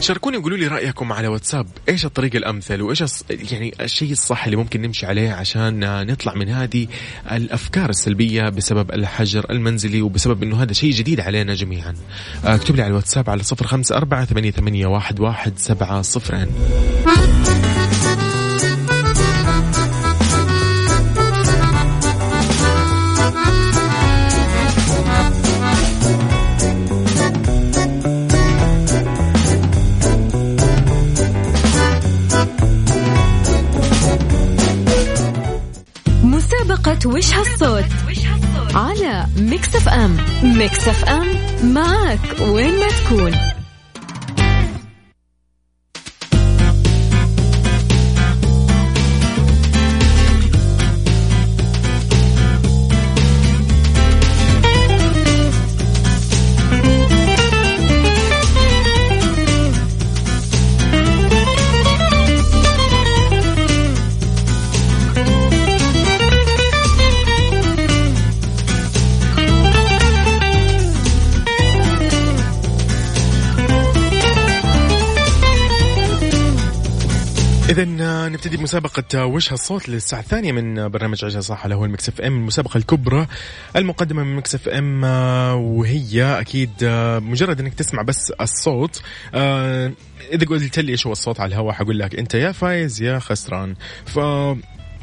شاركوني وقولوا لي رأيكم على واتساب. إيش الطريق الأمثل وإيش يعني الشيء الصح اللي ممكن نمشي عليه عشان نطلع من هذه الأفكار السلبية بسبب الحجر المنزلي وبسبب إنه هذا شيء جديد علينا جميعا. اكتب لي على الواتساب على 0548811700 وش هالصوت؟ على ميكس أف أم. ميكس أف أم معك وين ما تكون. نبتدي بمسابقة وش هالصوت للساعة الثانية من برنامج عيشها صح اللي هو ال Mix FM المسابقة الكبرى المقدمة من Mix FM آه، وهي أكيد آه، مجرد إنك تسمع بس الصوت آه، إذا قلت لي إيش هو الصوت على الهواء حقول لك أنت يا فايز يا خسران ف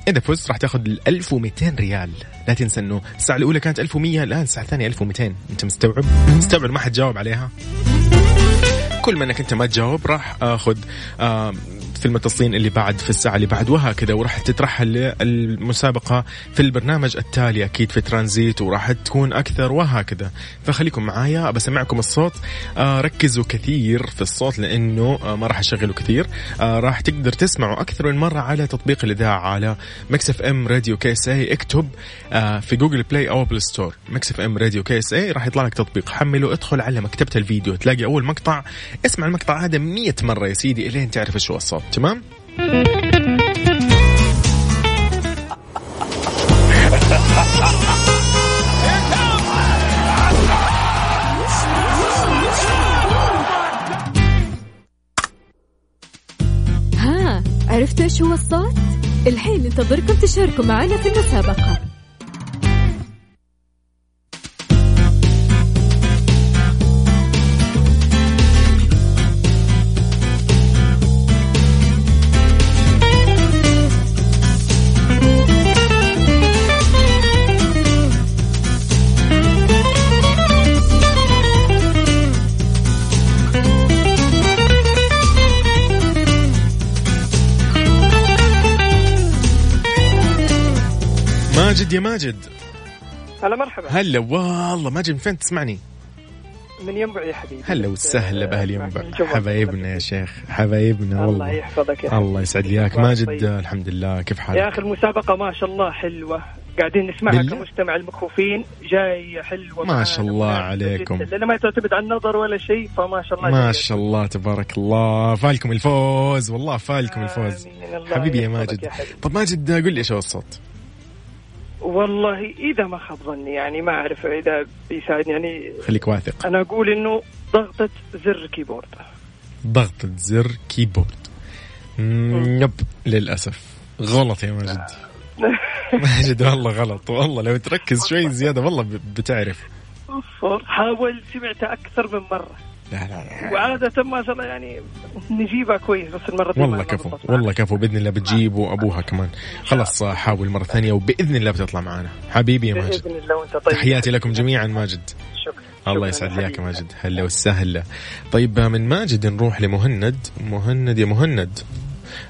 إذا فزت راح تاخذ ال 1200 ريال لا تنسى إنه الساعة الأولى كانت 1100 الآن الساعة الثانية 1200 أنت مستوعب؟ مستوعب ما حد جاوب عليها؟ كل ما إنك أنت ما تجاوب راح آخذ في المتصلين اللي بعد في الساعة اللي بعد وهكذا. وراح تترحل للمسابقة في البرنامج التالي أكيد في ترانزيت وراح تكون أكثر وهكذا. فخليكم معايا بسمعكم الصوت. آه ركزوا كثير في الصوت لأنه آه ما راح أشغله كثير. آه راح تقدر تسمعوا أكثر من مرة على تطبيق الإذاعة على Mix FM Radio KSA اكتب آه في Google Play أو Apple Store. Mix FM Radio KSA راح يطلع لك تطبيق. حمله ادخل على مكتبة الفيديو تلاقي أول مقطع. اسمع المقطع هذا مية مرة يا سيدي إلين تعرف هو الصوت. تمام؟ ها عرفتوا إيش هو الصوت؟ الحين ننتظركم تشاركوا معنا في المسابقة ماجد يا ماجد هلا مرحبا هلا والله ماجد من فين تسمعني؟ من ينبع يا حبيبي هلا وسهلا بأهل ينبع. حبايبنا يا شيخ حبايبنا الله والله يحفظك يا الله يسعد لي اياك الله ماجد طيب. الحمد لله كيف يا حالك؟ أخي المسابقة ما شاء الله حلوة قاعدين نسمعها؟ كمستمع المكفوفين جاي حلوة ما شاء الله عليكم. لأن ما تعتمد على النظر ولا شيء فما شاء الله ما جاية. شاء الله تبارك الله فالكم الفوز والله فالكم الفوز الله حبيبي يا ماجد يا. طب ماجد قل لي إيش هو الصوت؟ والله إذا ما خاب ظني يعني ما أعرف إذا بيساعدني. يعني خليك واثق. أنا أقول إنه ضغطة زر keyboard. ضغطة زر keyboard. Yep للأسف. غلط يا ماجد. ماجد والله غلط. والله لو تركز شوي زيادة والله بتعرف. أوف، حاول سمعتها أكثر من مرة. لا لا لا. وعادة ما شاء الله يعني نجيبها كويس بس المرة دي والله كفو والله كفو بإذن الله بتجيب وأبوها كمان. خلاص حاول مرة ثانية وبإذن الله بتطلع معنا حبيبي يا. ماجد. بإذن الله وأنت طيب. تحياتي لكم جميعا ماجد. شكرا. الله يسعد لي اياك يا حبيبي. ماجد. هلا وسهلا. طيب من ماجد نروح لمهند. مهند يا مهند.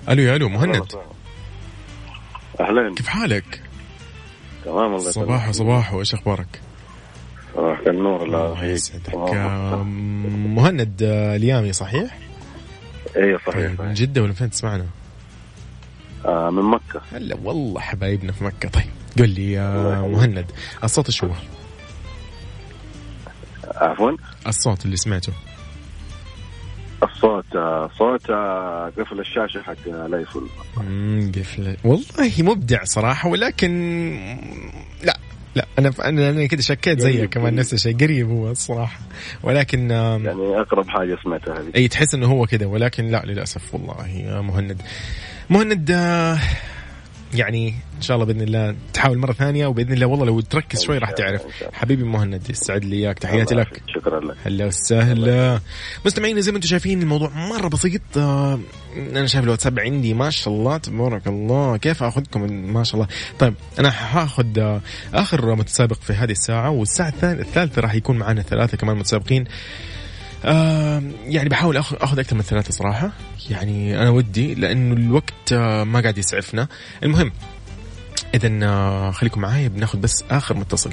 ألو يا ألو مهند. أهلا كيف حالك؟ تمام الله صباح صباح وايش أخبارك؟ صباح النور الله يسعدك. مهند آه، اليامي صحيح؟ أيوه صحيح من جدة ولا فين تسمعنا؟ آه من مكة. هلا والله حبايبنا في مكة. طيب قل لي يا مهند الصوت شو؟ عفوا؟ الصوت اللي سمعته. الصوت آه صوت آه قفل الشاشة حق لا يفل. مم، قفلة والله مبدع صراحة ولكن لا أنا أنا أنا كذا شكيت زيك. كمان نفس الشيء قريب هو الصراحة ولكن يعني أقرب حاجة سمعتها هذه أي تحس إنه هو كذا ولكن لا للأسف والله يا مهند مهند آه، يعني إن شاء الله بإذن الله تحاول مرة ثانية وبإذن الله والله لو تركز شوي راح تعرف. حبيبي مهند يسعد لي إياك تحياتي لك. شكرا لك. هلا وسهلا. مستمعينا زي ما أنتم شايفين الموضوع مرة بسيط. آه، أنا شايف الواتساب عندي ما شاء الله تبارك الله. كيف آخذكم؟ ما شاء الله. طيب أنا حاخذ آه، آخر متسابق في هذه الساعة والساعة الثالثة راح يكون معنا ثلاثة كمان متسابقين. يعني بحاول أخذ أكثر من ثلاثة صراحة. يعني أنا ودي لأنه الوقت آه ما قاعد يسعفنا. المهم اذا آه خليكم معايا بناخذ بس آخر متصل.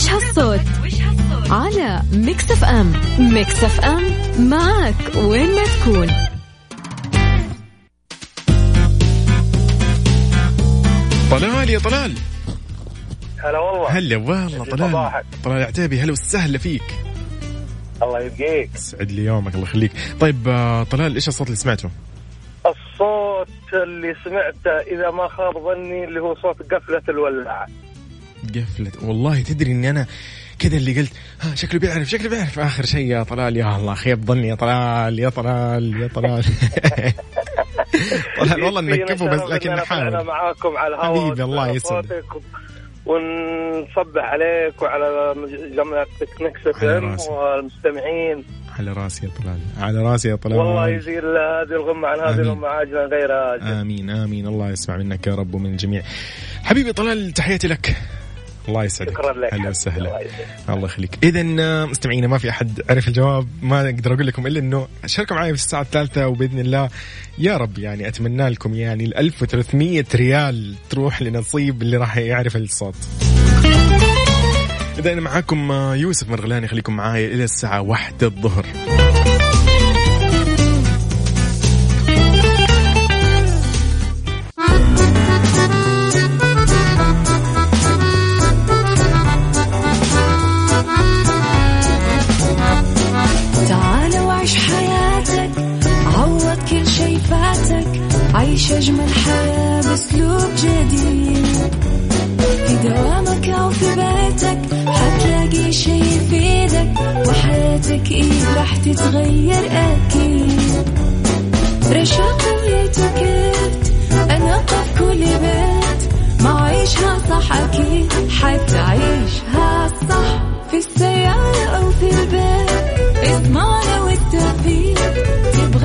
وش هالصوت؟ على Mix FM Mix FM معك وين ما تكون. طلال يا طلال؟ هلا والله. هلا والله طلال. طلال عتيبي هلا وسهلا فيك. الله يبقيك. سعد لي يومك الله يخليك. طيب آه، طلال إيش الصوت اللي سمعته؟ الصوت اللي سمعته إذا ما خاب ظني اللي هو صوت قفلة الولاعه قفلت. والله تدري إني أنا كذا اللي قلت ها شكله بيعرف شكله بيعرف. آخر شيء يا طلال يا الله خيب ظني يا طلال يا طلال يا طلال. طلال والله نكفه بس لكن طلعنا نحاول معاكم على الهواء حبيبي، الله يسعدك. ونصبح عليك وعلى جماعتك نكس اف على إم راسي. والمستمعين. على راسي يا طلال. على راسي يا طلال. والله يزيل هذه الغمة عن هذه آمين. الأمة عاجلا غير آجل آمين آمين. الله يسمع منك يا رب ومن الجميع. حبيبي طلال تحياتي لك. الله يسعدك. شكرا لك. هلا وسهلا. الله يخليك. اذا مستمعينا ما في أحد عرف الجواب ما أقدر أقول لكم إلا إنه شاركوا معي في الساعة الثالثة وبإذن الله يا رب يعني أتمنى لكم يعني ال 1300 ريال تروح لنصيب اللي راح يعرف الصوت. إذا أنا معاكم يوسف مرغلاني خليكم معايا إلى الساعة واحدة الظهر. أجمل حياة بأسلوب جديد. في دوامك أو في بيتك حتلاقي شي يفيدك وحياتك إيه راح تتغير أكيد. رشاق ويتوكيت أنا قف كل بيت ما عيشها صح أكيد حتعيشها صح في السيارة أو في البيت. تبغى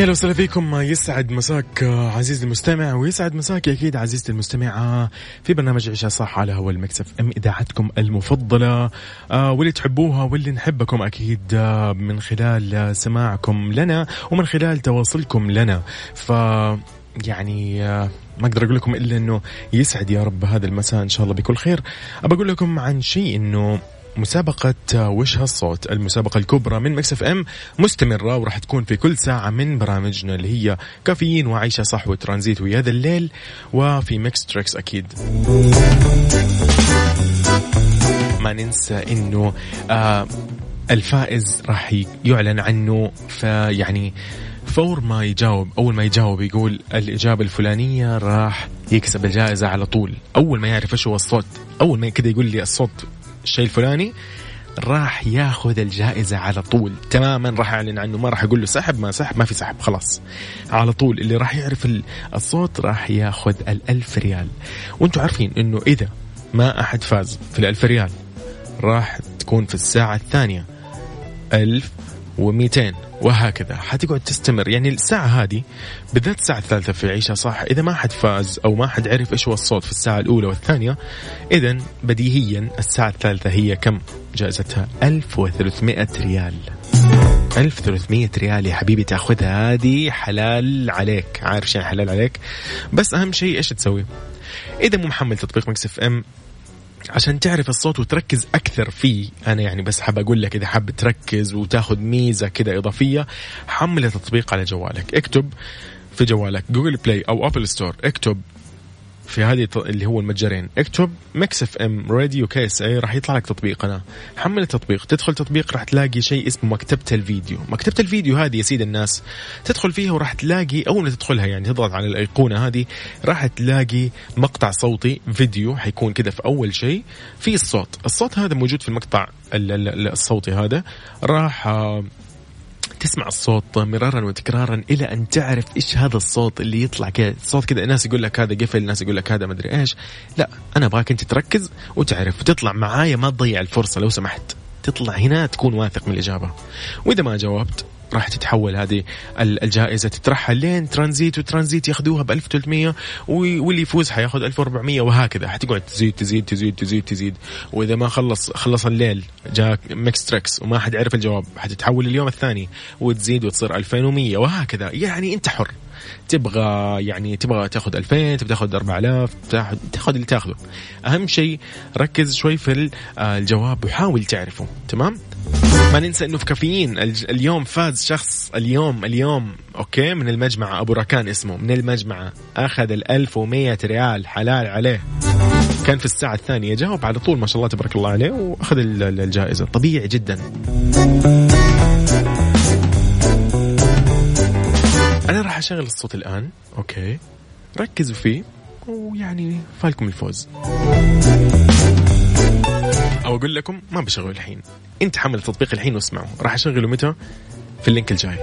يا هلا وسهلا فيكم. يسعد مساك عزيزي المستمع ويسعد مساك أكيد عزيزتي المستمعة في برنامج عيشها صح على هوا ال Mix FM إذاعتكم المفضلة. آه، واللي تحبوها واللي نحبكم أكيد آه، من خلال سماعكم لنا ومن خلال تواصلكم لنا. ف يعني آه، ما أقدر أقول لكم إلا إنه يسعد يا رب هذا المساء إن شاء الله بكل خير. أبى أقول لكم عن شيء إنه مسابقة وش هالصوت؟ المسابقة الكبرى من Mix FM مستمرة وراح تكون في كل ساعة من برامجنا اللي هي كافيين وعيشها صح وترانزيت ويا ذا الليل وفي Mix Trax أكيد. ما ننسى إنه آه الفائز راح يعلن عنه فيعني فور ما يجاوب أول ما يجاوب يقول الإجابة الفلانية راح يكسب الجائزة على طول. أول ما يعرف إيش هو الصوت أول ما كذا يقول لي الصوت الشيء الفلاني راح ياخذ الجائزة على طول. تماما راح أعلن عنه ما راح أقول له سحب ما سحب ما في سحب خلاص. على طول. اللي راح يعرف الصوت راح ياخذ الألف ريال. وأنتم عارفين أنه إذا ما أحد فاز في الألف ريال راح تكون في الساعة الثانية. ألف و200 وهكذا. حتقعد تستمر. يعني الساعة هذه بالذات الساعة الثالثة في عيشها صح؟ إذا ما حد فاز أو ما حد عرف إيش هو الصوت في الساعة الأولى والثانية إذا بديهيا الساعة الثالثة هي كم؟ جائزتها. 1300 ريال. 1300 ريال يا حبيبي تأخذها. هذه حلال عليك. عارف شيء حلال عليك؟ بس أهم شيء إيش تسوي؟ إذا مو محمل تطبيق Mix FM عشان تعرف الصوت وتركز أكثر فيه. أنا يعني بس حاب أقول لك إذا حاب تركز وتاخذ ميزة كذا إضافية حمل التطبيق على جوالك. اكتب في جوالك Google Play أو Apple Store اكتب في هذه اللي هو المتجرين. اكتب Mix FM Radio KSA راح يطلع لك تطبيقنا حمل التطبيق. تدخل تطبيق راح تلاقي شيء اسمه مكتبة الفيديو. مكتبة الفيديو هذه يا سيد الناس تدخل فيها وراح تلاقي اول ما تدخلها يعني تضغط على الأيقونة هذه راح تلاقي مقطع صوتي فيديو حيكون كذا في أول شيء. في الصوت. الصوت هذا موجود في المقطع الصوتي هذا. راح آه، تسمع الصوت مرارا وتكرارا إلى أن تعرف إيش هذا الصوت اللي يطلع كذا. صوت كذا ناس يقول لك هذا قفل ناس يقول لك هذا مدري إيش. لا أنا أبغاك أنت تركز وتعرف وتطلع معايا ما تضيع الفرصة لو سمحت. تطلع هنا تكون واثق من الإجابة. وإذا ما جاوبت راح تتحول هذه الجائزة. تترحل لين ترانزيت وترانزيت ياخذوها ب 1300 واللي يفوز حياخذ 1400 وهكذا. حتقعد تزيد تزيد تزيد تزيد تزيد. وإذا ما خلص خلص الليل جاء Mix Trax وما حد عرف الجواب حتتحول اليوم الثاني وتزيد وتصير 2100 وهكذا. يعني أنت حر. تبغى يعني تبغى تاخذ 2000 تبغى تاخذ 4000 تاخذ اللي تاخذه. أهم شيء ركز شوي في الجواب وحاول تعرفه. تمام؟ ما ننسى إنه في كافيين. اليوم فاز شخص اليوم اليوم أوكي من المجمعة أبو ركان اسمه. من المجمعة أخذ ال 1100 ريال حلال عليه. كان في الساعة الثانية. جاوب على طول. ما شاء الله تبارك الله عليه. وأخذ الجائزة. طبيعي جدا. أنا راح أشغل الصوت الآن. okay. ركزوا فيه. ويعني فالكم الفوز. أو أقول لكم ما بشغل الحين. انت حمل التطبيق الحين واسمعه. راح اشغله متى؟ في ال link الجاي.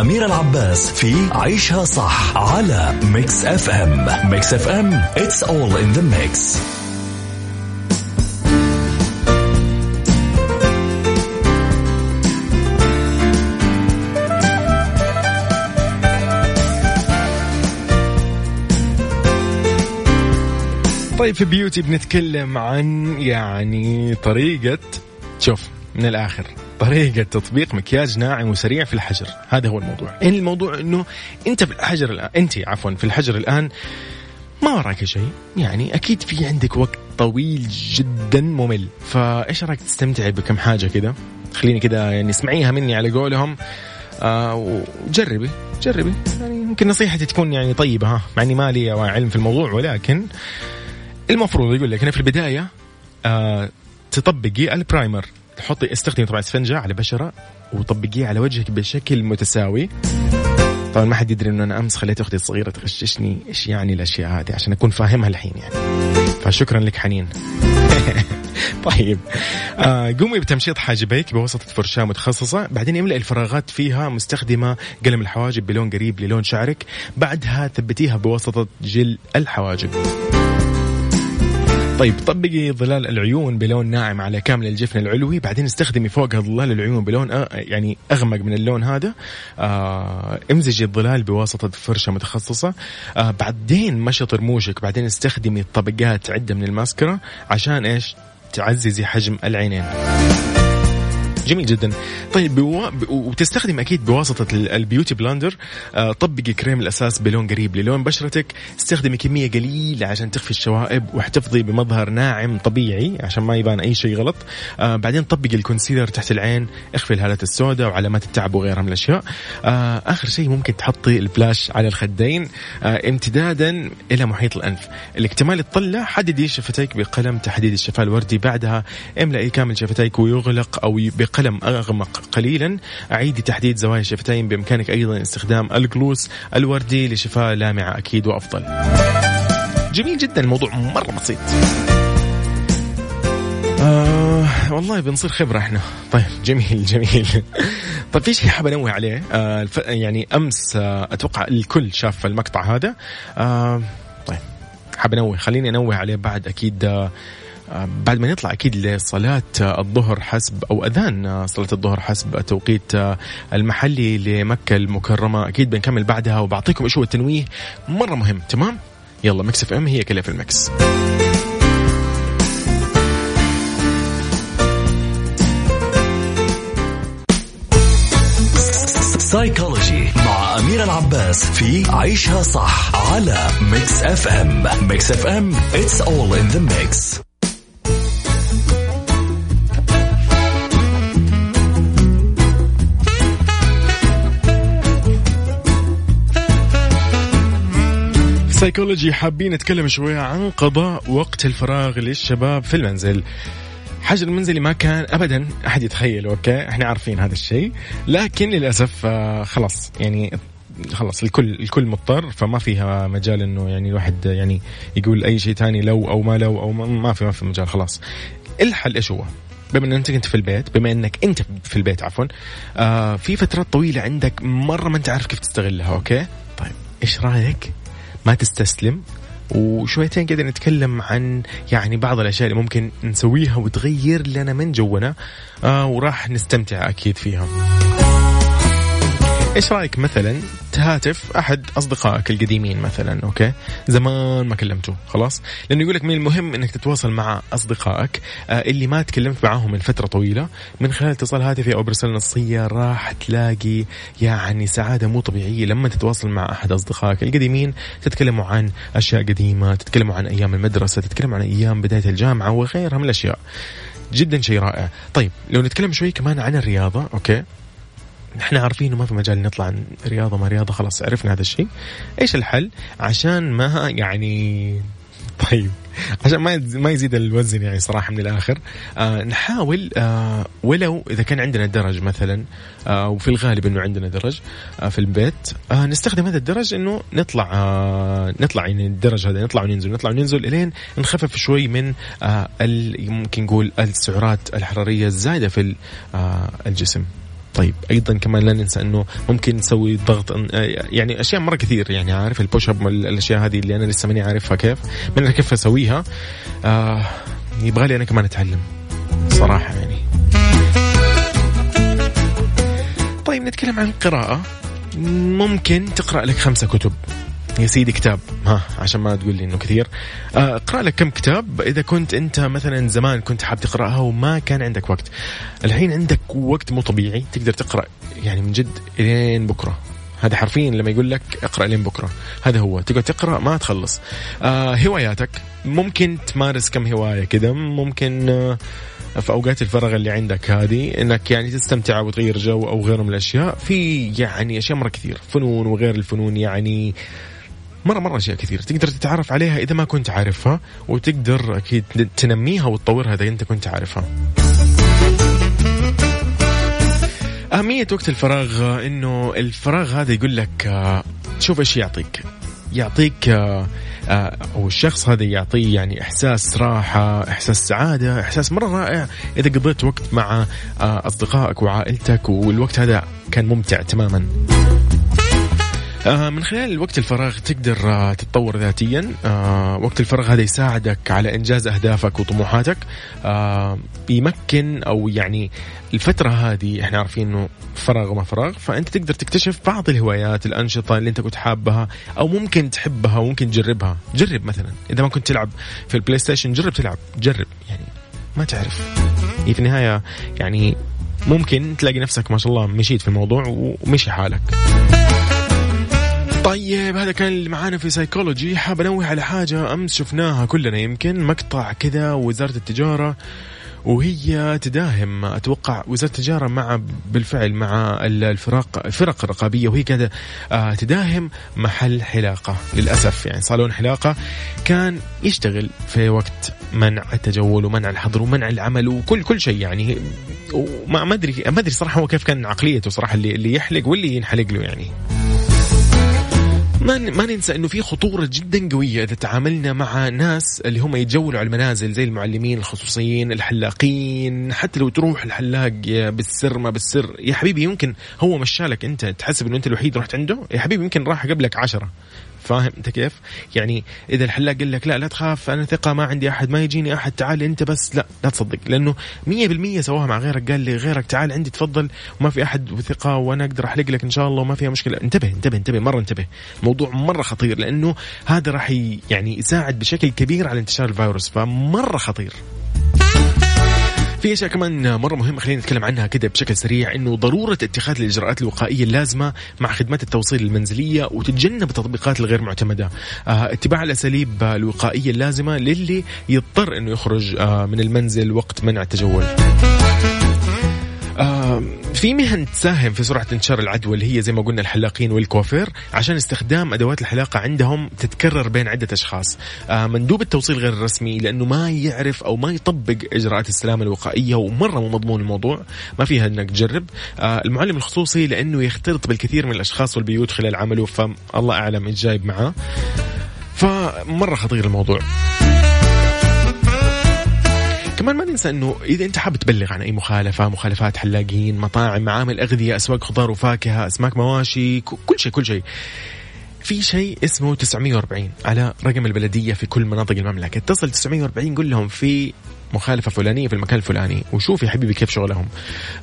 أمير العباس في عيشها صح على Mix FM Mix FM it's all in the mix. طيب في beauty بنتكلم عن يعني طريقة شوف من الآخر. طريقة تطبيق مكياج ناعم وسريع في الحجر. هذا هو الموضوع. يعني الموضوع إنه أنت في الحجر الآن أنت عفوا في الحجر الآن ما وراك شيء. يعني أكيد في عندك وقت طويل جدا ممل. فإيش رأيك تستمتعي بكم حاجة كذا خليني كذا يعني اسمعيها مني على قولهم. آه وجربي جربي. يعني يمكن نصيحتي تكون يعني طيبة ها. مع إني ما لي علم في الموضوع ولكن المفروض يقول لك هنا في البداية آه تطبقي البرايمر. تحطي استخدمي طبعا اسفنجة على بشرة وطبقيه على وجهك بشكل متساوي. طبعا ما حد يدري إنه أنا أمس خليت أختي الصغيرة تغششني إيش يعني الأشياء هذه عشان أكون فاهمها الحين يعني. فشكرا لك حنين. طيب. آه قومي بتمشيط حاجبيك بواسطة فرشاة متخصصة. بعدين املئ الفراغات فيها مستخدمة قلم الحواجب بلون قريب للون شعرك. بعدها ثبتيها بواسطة جل الحواجب. طيب طبقي ظلال العيون بلون ناعم على كامل الجفن العلوي. بعدين استخدمي فوقها ظلال العيون بلون أ... يعني أغمق من اللون هذا. آه امزجي الظلال بواسطة فرشة متخصصة. آه بعدين مشط رموشك بعدين استخدمي طبقات عدة من الماسكرا عشان إيش؟ تعززي حجم العينين. جميل جدا. طيب بو... وتستخدم أكيد بواسطة ال beauty blender آه طبقي كريم الأساس بلون قريب للون بشرتك. استخدمي كمية قليلة عشان تخفي الشوائب واحتفظي بمظهر ناعم طبيعي عشان ما يبان أي شيء غلط. آه بعدين طبقي ال concealer تحت العين اخفي الهالات السوداء وعلامات التعب وغيرها من الأشياء. آه آخر شيء ممكن تحطي ال blush على الخدين. امتدادا إلى محيط الأنف. لاكتمال الطلة حددي شفتيك بقلم تحديد الشفاه الوردي. بعدها املئي كامل شفتيك ويغلق أو بقلم قلم أغمق قليلا. أعيدي تحديد زوايا الشفتين. بإمكانك أيضا استخدام الجلوس الوردي لشفاء لامعة أكيد وأفضل. جميل جدا. الموضوع مرة بسيط. آه والله بنصير خبرة إحنا. طيب جميل جميل. طيب في شيء حاب أنوه عليه؟ آه. يعني أمس آه أتوقع الكل شاف المقطع هذا. آه طيب حاب أنوه خليني أنوه عليه بعد أكيد آه بعد ما نطلع أكيد لصلاة الظهر حسب أو أذان صلاة الظهر حسب التوقيت المحلي لمكة المكرمة. أكيد بنكمل بعدها وبعطيكم إيش هو التنويه مرة مهم. تمام؟ يلا Mix FM هي كلها في ال mix سايكولوجي مع أمير العباس في عيشها صح على Mix FM. Mix FM it's all in the mix. سايكولوجي حابين نتكلم شوية عن قضاء وقت الفراغ للشباب في المنزل. حجر المنزلي ما كان ابدا أحد يتخيله okay؟ إحنا عارفين هذا الشيء. لكن للأسف آه خلاص يعني خلاص الكل الكل مضطر فما فيها مجال إنه يعني الواحد يعني يقول أي شيء ثاني لو أو ما لو أو ما في ما في مجال خلاص. الحل إيش هو؟ بما إن أنت كنت في البيت بما إنك أنت في البيت عفوا آه في فترات طويلة عندك مرة ما أنت عارف كيف تستغلها okay؟ طيب إيش رأيك؟ ما تستسلم. وشويتين كذا نتكلم عن يعني بعض الأشياء اللي ممكن نسويها وتغير لنا من جونا آه وراح نستمتع أكيد فيها. إيش رأيك مثلا تهاتف أحد أصدقائك القديمين مثلا أوكي؟ زمان ما كلمته خلاص؟ لأنه يقول لك من المهم إنك تتواصل مع أصدقائك آه اللي ما تكلمت معاهم من فترة طويلة من خلال اتصال هاتفي أو برسالة نصية راح تلاقي يعني سعادة مو طبيعية لما تتواصل مع أحد أصدقائك القديمين. تتكلموا عن أشياء قديمة تتكلموا عن أيام المدرسة تتكلموا عن أيام بداية الجامعة وغيرها من الأشياء. جدا شيء رائع. طيب لو نتكلم شوي كمان عن الرياضة أوكي؟ إحنا عارفين ما في مجال نطلع رياضة ما رياضة خلاص عرفنا هذا الشيء. إيش الحل؟ عشان ما يعني طيب عشان ما ما يزيد الوزن يعني صراحة من الآخر آه نحاول آه ولو إذا كان عندنا درج مثلا آه وفي الغالب إنه عندنا درج آه في البيت آه نستخدم هذا الدرج إنه نطلع آه نطلع يعني الدرج هذا نطلع وننزل نطلع وننزل إلين نخفف شوي من آه ممكن نقول السعرات الحرارية الزايدة في آه الجسم. طيب أيضا كمان لا ننسى إنه ممكن نسوي ضغط آه، يعني أشياء مرة كثير يعني عارف ال push up الأشياء هذه اللي أنا لسه ماني عارفها كيف أنا كيف أسويها. آه يبغى لي أنا كمان أتعلم صراحة يعني. طيب نتكلم عن القراءه ممكن تقرأ لك خمسة كتب. يا سيدي كتاب. ها عشان ما تقول لي إنه كثير. آه، اقرأ لك كم كتاب. إذا كنت أنت مثلا زمان كنت حاب تقرأها وما كان عندك وقت. الحين عندك وقت مو طبيعي تقدر تقرأ يعني من جد لين بكرة. هذا حرفيا لما يقول لك اقرأ لين بكرة. هذا هو. تقعد تقرأ ما تخلص. آه هواياتك. ممكن تمارس كم هواية كذا. ممكن آه في أوقات الفراغ اللي عندك هذه إنك يعني تستمتع وتغير جو أو غيره من الأشياء. في يعني أشياء مرة كثير. فنون وغير الفنون يعني مرة مرة أشياء كثير تقدر تتعرف عليها إذا ما كنت عارفها وتقدر أكيد تنميها وتطورها إذا أنت كنت عارفها. أهمية وقت الفراغ إنه الفراغ هذا يقول لك آه، شوف إيش يعطيك. يعطيك آه، آه، أو الشخص هذا يعطيه يعني إحساس راحة إحساس سعادة إحساس مرة رائع. إذا قضيت وقت مع أصدقائك وعائلتك والوقت هذا كان ممتع تماما. من خلال وقت الفراغ تقدر آه، تتطور ذاتيا. آه، وقت الفراغ هذا يساعدك على إنجاز أهدافك وطموحاتك. آه، يمكن أو يعني الفترة هذه إحنا عارفين إنه فراغ وما فراغ فأنت تقدر تكتشف بعض الهوايات الأنشطة اللي أنت كنت حابها أو ممكن تحبها وممكن تجربها. جرب مثلا. إذا ما كنت تلعب في ال PlayStation جرب تلعب. جرب. يعني ما تعرف. هي في النهاية يعني ممكن تلاقي نفسك ما شاء الله مشيت في الموضوع ومشي حالك. طيب هذا كان اللي معانا في سايكولوجي حاب أنوه على حاجة أمس شفناها كلنا يمكن مقطع كذا وزارة التجارة وهي تداهم أتوقع وزارة التجارة مع بالفعل مع الفرق الفرق الرقابية وهي كذا آه، تداهم محل حلاقة. للأسف يعني صالون حلاقة كان يشتغل في وقت منع التجول ومنع الحظر ومنع العمل وكل كل شيء يعني. وما ما ادري ما أدري صراحة هو كيف كان عقليته صراحة اللي اللي يحلق واللي ينحلق له يعني. ما ما ننسى إنه في خطورة جدا قوية إذا تعاملنا مع ناس اللي هم يتجولوا على المنازل زي المعلمين الخصوصيين الحلاقين حتى لو تروح الحلاق بالسر ما بالسر. يا حبيبي يمكن هو مشالك أنت تحسب إنه أنت الوحيد رحت عنده؟ يا حبيبي يمكن راح قبلك عشرة. فاهم؟ انت كيف؟ يعني إذا الحلاق قال لك لا لا تخاف أنا ثقة ما عندي أحد ما يجيني أحد تعال أنت بس. لا لا تصدق لأنه 100% سواها مع غيرك قال لي غيرك تعال عندي تفضل. وما في أحد وثقه وأنا أقدر أحلق لك إن شاء الله وما فيها مشكلة. انتبه انتبه انتبه مرة انتبه. موضوع مرة خطير لأنه هذا راح يعني يساعد بشكل كبير على انتشار الفيروس فمرة خطير. في أشياء كمان مرة مهمة خلينا نتكلم عنها كده بشكل سريع إنه ضرورة اتخاذ الإجراءات الوقائية اللازمة مع خدمات التوصيل المنزلية وتتجنب التطبيقات الغير معتمدة. آه، اتباع الأساليب الوقائية اللازمة للي يضطر إنه يخرج آه، من المنزل وقت منع التجول. في مهن تساهم في سرعة انتشار العدوى اللي هي زي ما قلنا الحلاقين والكوافير عشان استخدام أدوات الحلاقة عندهم تتكرر بين عدة أشخاص. آه، مندوب التوصيل غير الرسمي لأنه ما يعرف أو ما يطبق إجراءات السلامة الوقائية ومرة مو مضمون الموضوع. ما فيها أنك تجرب. آه، المعلم الخصوصي لأنه يختلط بالكثير من الأشخاص والبيوت خلال عمله فالله أعلم إيش جايب معاه. فمرة خطير الموضوع. كمان ما ننسى إنه إذا أنت حاب تبلغ عن أي مخالفة مخالفات حلاقين مطاعم معامل أغذية أسواق خضار وفاكهة أسماك مواشي كل شيء كل شيء. في شيء اسمه 940 على رقم البلدية في كل مناطق المملكة. اتصل 940 قول لهم في مخالفة فلانية في المكان الفلاني وشوف يا حبيبي كيف شغلهم.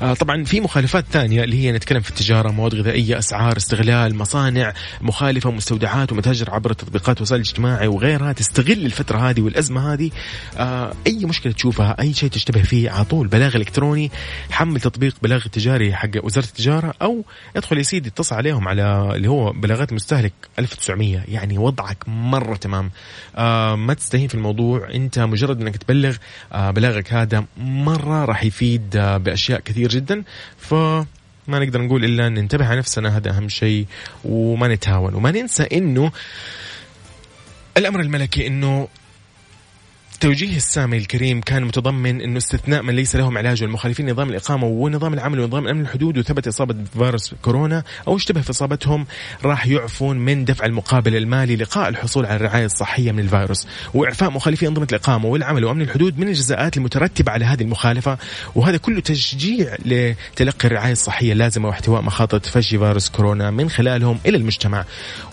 آه طبعا في مخالفات ثانية اللي هي نتكلم في التجارة مواد غذائية أسعار استغلال مصانع مخالفة مستودعات ومتاجر عبر تطبيقات وسائل الاجتماعي وغيرها تستغل الفترة هذه والأزمة هذه. آه أي مشكلة تشوفها أي شيء تشتبه فيه على طول بلاغ إلكتروني حمل تطبيق بلاغ التجاري حق وزارة التجارة أو ادخل يا سيدي اتصل عليهم على اللي هو بلاغات المستهلك 1900 يعني وضعك مرة تمام. آه ما تستهين في الموضوع أنت مجرد أنك تبلغ بلاغك هذا مرة راح يفيد آه بأشياء كثير جدا. ف ما نقدر نقول إلا ننتبه على نفسنا هذا أهم شيء وما نتهاون. وما ننسى إنه الأمر الملكي إنه التوجيه السامي الكريم كان متضمن إنه استثناء من ليس لهم علاج والمخالفين نظام الإقامة ونظام العمل ونظام امن الحدود وثبت إصابة بفيروس كورونا أو اشتبه في إصابتهم راح يعفون من دفع المقابل المالي لقاء الحصول على الرعاية الصحية من الفيروس. وإعفاء مخالفي أنظمة الإقامة والعمل وأمن الحدود من الجزاءات المترتبة على هذه المخالفة وهذا كله تشجيع لتلقي الرعاية الصحية اللازمة واحتواء مخاطر تفشي فيروس كورونا من خلالهم إلى المجتمع.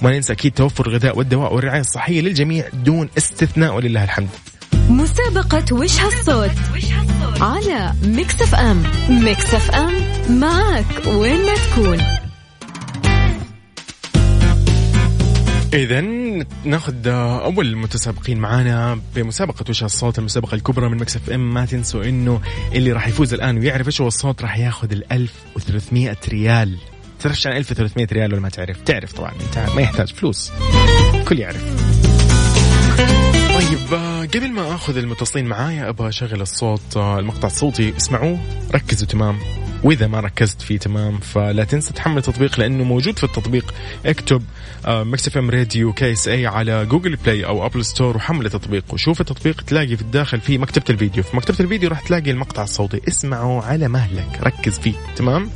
وما ننسى أكيد توفر الغذاء والدواء والرعاية الصحية للجميع دون استثناء ولله الحمد. مسابقة وش هالصوت؟ على Mix FM. Mix FM معك وين ما تكون. إذا ناخذ أول المتسابقين معانا بمسابقة وش الصوت المسابقة الكبرى من Mix FM. ما تنسوا إنه اللي راح يفوز الآن ويعرف إيش هو الصوت راح ياخذ ال 1300 ريال. تعرف عن 1300 ريال ولا ما تعرف؟ تعرف طبعا ما يحتاج فلوس. كل يعرف. طيب آه، قبل ما آخذ المتصلين معايا أبغى أشغل الصوت آه، المقطع الصوتي. اسمعوه ركزوا تمام. وإذا ما ركزت فيه تمام فلا تنسى تحمل التطبيق لأنه موجود في التطبيق. اكتب Mix FM Radio KSA على Google Play أو Apple Store وحمل التطبيق. وشوف التطبيق تلاقي في الداخل فيه مكتبة الفيديو. في مكتبة الفيديو راح تلاقي المقطع الصوتي. اسمعه على مهلك. ركز فيه تمام؟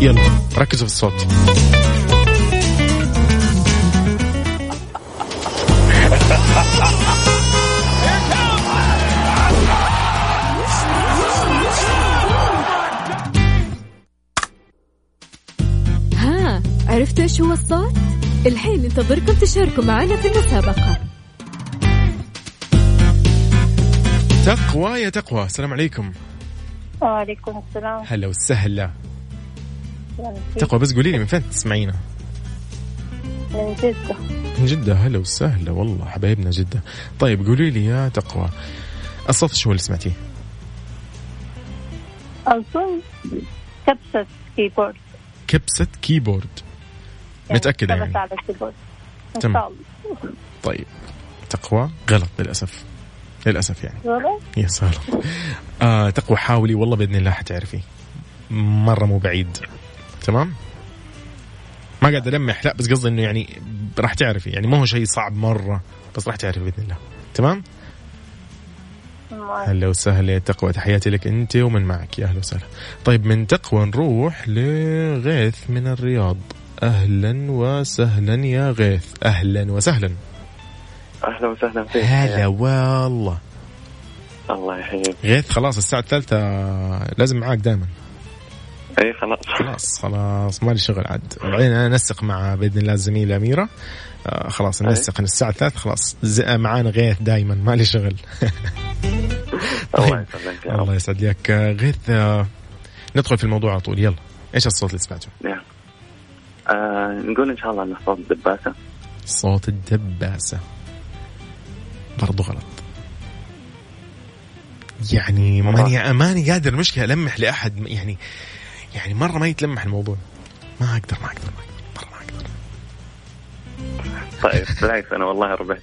يلا ركزوا في الصوت. إيش هو الصوت؟ الحين ننتظركم تشاركوا معنا في المسابقة. تقوى يا تقوى السلام عليكم. وعليكم السلام. هلا وسهلا. تقوى بس قولي لي من فين تسمعينا؟ من جدة. من جدة هلا وسهلا والله حبايبنا جدة. طيب قولي لي يا تقوى الصوت شو اللي سمعتيه؟ أظن كبسة كيبورد. كبسة كيبورد. متأكدة كبسة يعني؟ على إن تمام. شاء الله. طيب. تقوى؟ غلط للأسف. للأسف يعني. غلط؟ يا سلام آه تقوى حاولي. والله بإذن الله حتعرفي. مرة مو بعيد. تمام؟ ما قاعد ألمح. لا بس قصدي إنه يعني راح تعرفي. يعني ما هو شيء صعب مرة بس راح تعرفي بإذن الله. تمام؟ ما- هلا وسهلا. يا تقوى تحياتي لك أنت ومن معك. يا أهلا وسهلا. طيب من تقوى نروح لغيث من الرياض. أهلا وسهلا يا غيث. أهلا وسهلا. أهلا وسهلا فيك. هلا والله. الله يحييك. غيث خلاص الساعة الثالثة لازم معاك دائما اي خلاص. خلاص خلاص مالي شغل عاد. بعدين أنا انسق مع بإذن الله الزميلة أميرة. آه خلاص ننسق الساعة الثالثة. خلاص ز- معانا غيث دائما مالي شغل. الله طيب. رب. الله يسعد لك. آه، غيث آه، ندخل في الموضوع على طول. يلا. إيش الصوت اللي سمعته؟ آه نقول إن شاء الله انه صوت دباسه صوت الدباسة. برضو غلط. يعني ماني ماني قادر المشكلة ألمح لأحد. يعني يعني مرة ما يتلمح الموضوع. ما أقدر ما أقدر ما أقدر مرة ما أقدر. طيب بالعكس أنا والله ربحت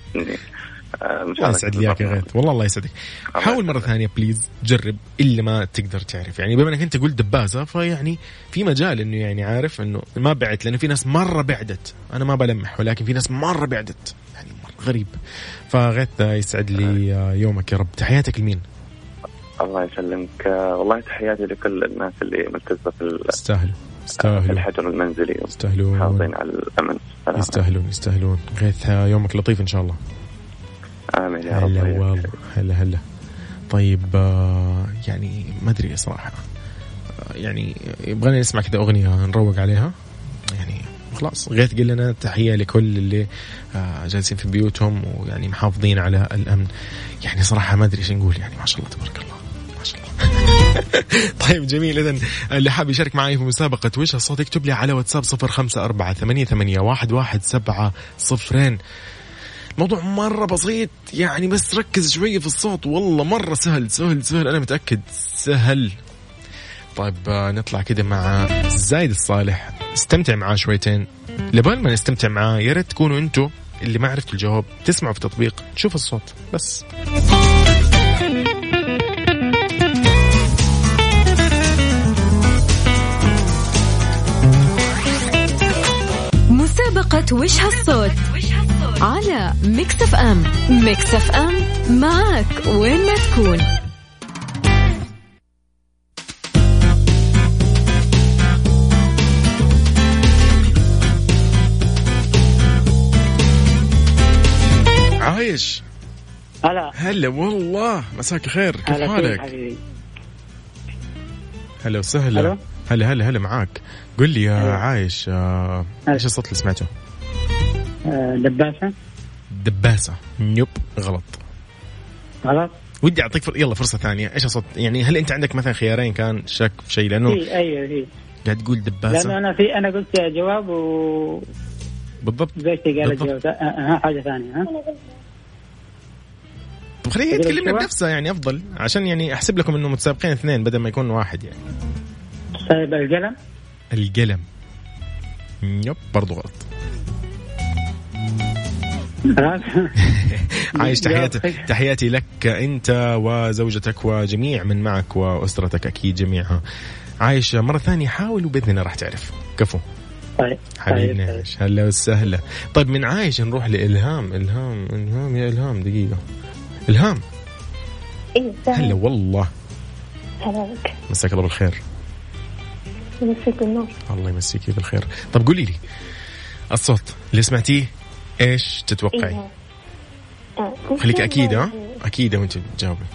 الله مشاركة يسعد لي اياك يا غيث. والله الله يسعدك. الله حاول يسعدك. ثانية بليز جرب إلا ما تقدر تعرف. يعني بما أنك أنت قلت دباسة فيعني في مجال إنه يعني عارف إنه ما بعت لأنه في ناس مرة بعدت. أنا ما بلمح ولكن في ناس مرة بعدت. يعني مرة غريب. فغيث يسعد لي يومك يا رب. تحياتك لمين؟ الله يسلمك. آه والله تحياتي لكل الناس اللي ملتزمة في يستاهلوا في يستاهلوا الحجر المنزلي. يستاهلون محافظين على الأمن. يستاهلون يستاهلون. غيث يومك لطيف إن شاء الله. آمين يا رب. طيب، هلا والله هلا هلا. طيب آه، يعني ما أدري صراحة. آه، يعني يبغاني نسمع كذا أغنية نروق عليها. يعني خلاص غيث قلنا تحية لكل اللي آه، جالسين في بيوتهم ويعني محافظين على الأمن. يعني صراحة ما أدري إيش نقول يعني ما شاء الله تبارك الله. ما شاء الله. طيب جميل. اذا اللي حاب يشارك معي في مسابقة وش الصوت يكتب لي على واتساب 0548811700 موضوع مرة بسيط يعني بس ركز شوية في الصوت. والله مرة سهل سهل سهل. أنا متأكد سهل. طيب آه، نطلع كده مع زايد الصالح. استمتع معاه شويتين. لبال ما نستمتع معاه يا ريت تكونوا أنتم اللي ما عرفتوا الجواب. تسمعوا في التطبيق تشوف الصوت بس. مسابقة وش هالصوت؟ على Mix FM Mix FM معك وين ما تكون عايش هلا هلا والله مساك خير كيف حالك؟ هلا وسهلا؟ هلا هلا هلا معاك قل لي يا. عايش آه،. إيش الصوت اللي سمعته؟ آه، دباسة. دباسة. نيوب غلط. غلط. ودي أعطيك فر... يلا فرصة ثانية. إيش الصوت يعني هل أنت عندك مثلا خيارين كان شك في شيء؟ لأنه في أيوه في. قاعد تقول لأنه دباسة أنا في أنا قلت جواب وزوجتي بالضبط. قالت بالضبط. جواب آه، ها حاجة ثانية ها؟ طب تسوى؟ بنفسها يعني أفضل عشان يعني أحسب لكم إنه متسابقين اثنين بدل ما يكون واحد يعني. طيب القلم؟ القلم. يب برضو غلط. عايش تحياتي. تحياتي لك أنت وزوجتك وجميع من معك وأسرتك أكيد جميعها عايش مرة ثانية حاول وبإذن الله راح تعرف. كفو. طيب حبيبنا طيب. عايش هلا وسهلا. طيب من عايش نروح لإلهام. إلهام إلهام يا إلهام دقيقة. إلهام. إيه هلا والله. هلا مساك الله بالخير. يمسك النور الله يمسيكي بالخير. طب قولي لي الصوت اللي سمعتيه إيش تتوقعي؟ إيه. آه، خليك أكيد ها أكيد وأنت تجاوبي.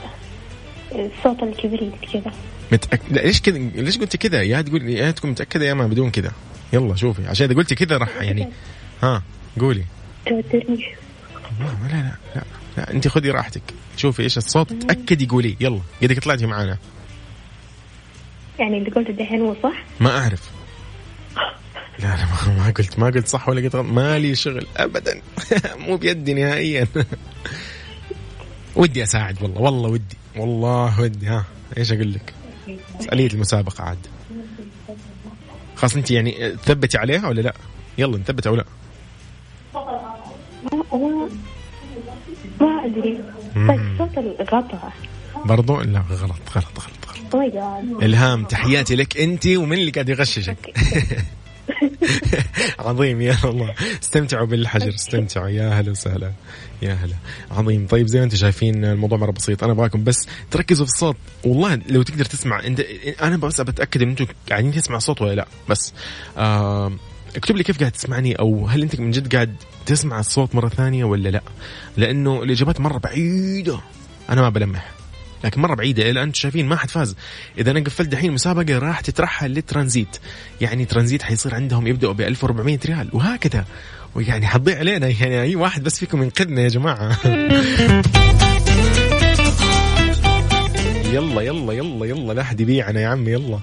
الصوت الكبريت كذا. متأك... ليش كذا؟ ليش قلت كذا؟ يا تقول يا تكون متأكدة يا ما بدون كذا. يلا شوفي. عشان إذا قلتي كذا راح يعني. ها قولي. توترني. لا لا لا لا. أنت خذي راحتك. شوفي إيش الصوت. تأكدي قولي. يلا. قدك طلعتي معانا. يعني اللي قلته دحين هو صح؟ ما أعرف. لا لا ما, ما قلت ما قلت صح ولا قلت غلط. مالي شغل ابدا. مو بيدي نهائيا. ودي أساعد والله والله ودي. والله ودي ها. إيش أقول لك؟ أسألية المسابقة عاد. خلاص أنت يعني تثبتي عليها ولا لا؟ يلا نثبت أو لا؟ ما ما ادري. بس صوت الغطاء برضو؟ لا غلط غلط غلط غلط. جاد إلهام تحياتي لك انت ومن اللي قاعد يغششك. عظيم يا الله. استمتعوا بالحجر استمتعوا. يا هلا وسهلا يا هلا. عظيم. طيب زي ما أنتم شايفين الموضوع مرة بسيط. أنا أبغاكم بس تركزوا في الصوت. والله لو تقدر تسمع أنت أنا بس بتاكد إن أنتم قاعدين تسمع صوت ولا لا. بس آه اكتب لي كيف قاعد تسمعني أو هل أنت من جد قاعد تسمع الصوت مرة ثانية ولا لا؟ لأنه الإجابات مرة بعيدة. أنا ما بلمح. لكن مرة بعيدة إلى أنتم شايفين ما حد فاز. إذا أنا قفلت دحين مسابقة راح تترحل للترانزيت. يعني ترانزيت حيصير عندهم يبدأوا ب 1400 ريال وهكذا. ويعني حتضيع علينا يعني أي واحد بس فيكم ينقذنا يا جماعة. يلا يلا يلا يلا لا أحد يبيعنا يا عمي يلا.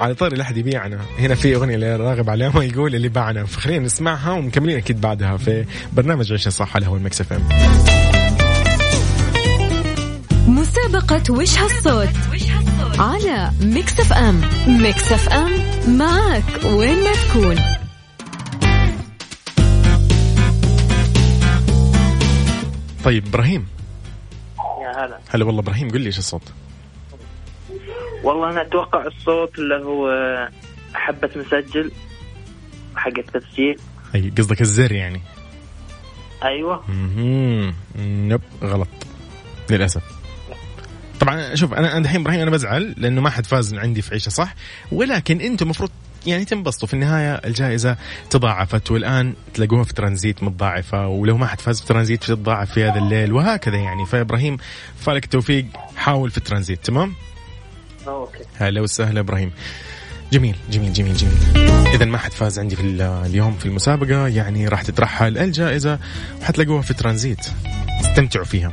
على طاري لا أحد يبيعنا. هنا في أغنية لراغب علامه يقول اللي باعنا. فخلينا نسمعها ومكملين أكيد بعدها في برنامج عيشها صح على هو ال Mix FM. مسابقة وش هالصوت؟ على Mix FM Mix FM معك وين ما تكون. طيب إبراهيم. يا هلا. هلا والله إبراهيم قل لي إيش الصوت؟ والله أنا أتوقع الصوت اللي هو حبة مسجل حق التسجيل. أي قصدك الزر يعني. أيوه. نو غلط. للأسف. طبعا شوف أنا أنا الحين إبراهيم أنا بزعل لأنه ما حد فاز عندي في عيشة صح؟ ولكن أنتم المفروض يعني تنبسطوا. في النهاية الجائزة تضاعفت والآن تلاقوها في ترانزيت متضاعفة ولو ما حد فاز في ترانزيت تتضاعف في هذا الليل وهكذا يعني. فإبراهيم فالك التوفيق حاول في الترانزيت تمام؟ okay. هلا وسهلا إبراهيم. جميل جميل جميل جميل. اذا ما حد فاز عندي في ال- اليوم في المسابقة يعني راح تترحل الجائزة وحتلاقوها في ترانزيت. استمتعوا فيها.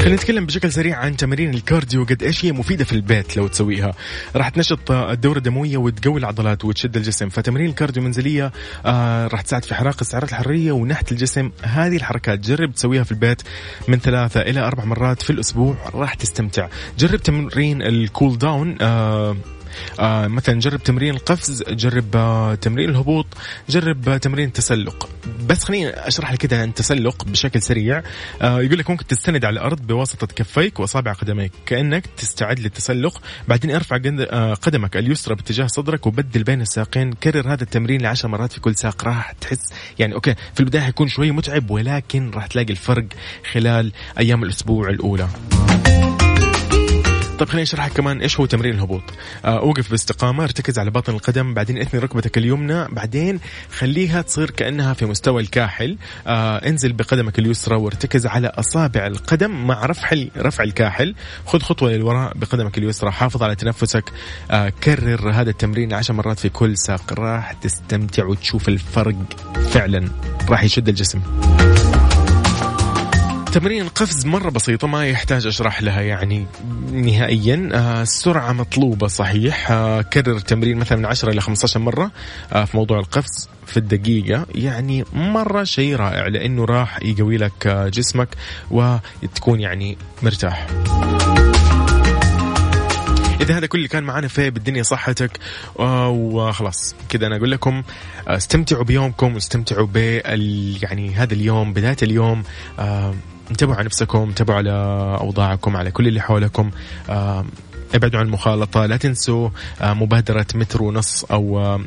خلينا نتكلم بشكل سريع عن تمارين ال cardio قد إيش هي مفيدة في البيت لو تسويها؟ راح تنشط الدورة الدموية وتقوي العضلات وتشد الجسم. فتمارين ال cardio المنزليه آه راح تساعد في احراق السعرات الحرارية ونحت الجسم. هذه الحركات جرب تسويها في البيت من ثلاثة إلى أربع مرات في الأسبوع راح تستمتع. جرب تمرين ال cool down آه آه مثلا جرب تمرين القفز جرب آه تمرين الهبوط جرب آه تمرين التسلق. بس خليني أشرح لك كده التسلق بشكل سريع. يقول لك ممكن تستند على الأرض بواسطة كفيك وإصابع قدميك. كأنك تستعد للتسلق. بعدين ارفع قد- قدمك اليسرى باتجاه صدرك وبدل بين الساقين. كرر هذا التمرين لعشر مرات في كل ساق. راح تحس يعني أوكي في البداية حيكون شوي متعب ولكن راح تلاقي الفرق خلال أيام الأسبوع الأولى. طيب خليني أشرح لك كمان إيش هو تمرين الهبوط. آه أوقف باستقامة ارتكز على باطن القدم بعدين إثني ركبتك اليمنى بعدين خليها تصير كأنها في مستوى الكاحل. آه انزل بقدمك اليسرى وارتكز على أصابع القدم مع رفع رفع الكاحل. خذ خطوة للوراء بقدمك اليسرى حافظ على تنفسك. آه كرر هذا التمرين عشر مرات في كل ساق. راح تستمتع وتشوف الفرق فعلا. راح يشد الجسم. تمرين القفز مرة بسيطة ما يحتاج أشرح لها يعني نهائيا. آه السرعة مطلوبة صحيح. آه كرر التمرين مثلا من 10 إلى 15 مرة آه في موضوع القفز في الدقيقة. يعني مرة شيء رائع لأنه راح يقوي لك جسمك وتكون يعني مرتاح. إذا هذا كل اللي كان معنا في بالدنيا صحتك وخلاص كذا أنا أقول لكم استمتعوا بيومكم واستمتعوا بال يعني هذا اليوم بداية اليوم انتبهوا على نفسكم انتبهوا على أوضاعكم على كل اللي حولكم. آه، ابعدوا عن المخالطة لا تنسوا آه، مبادرة متر ونص أو آه،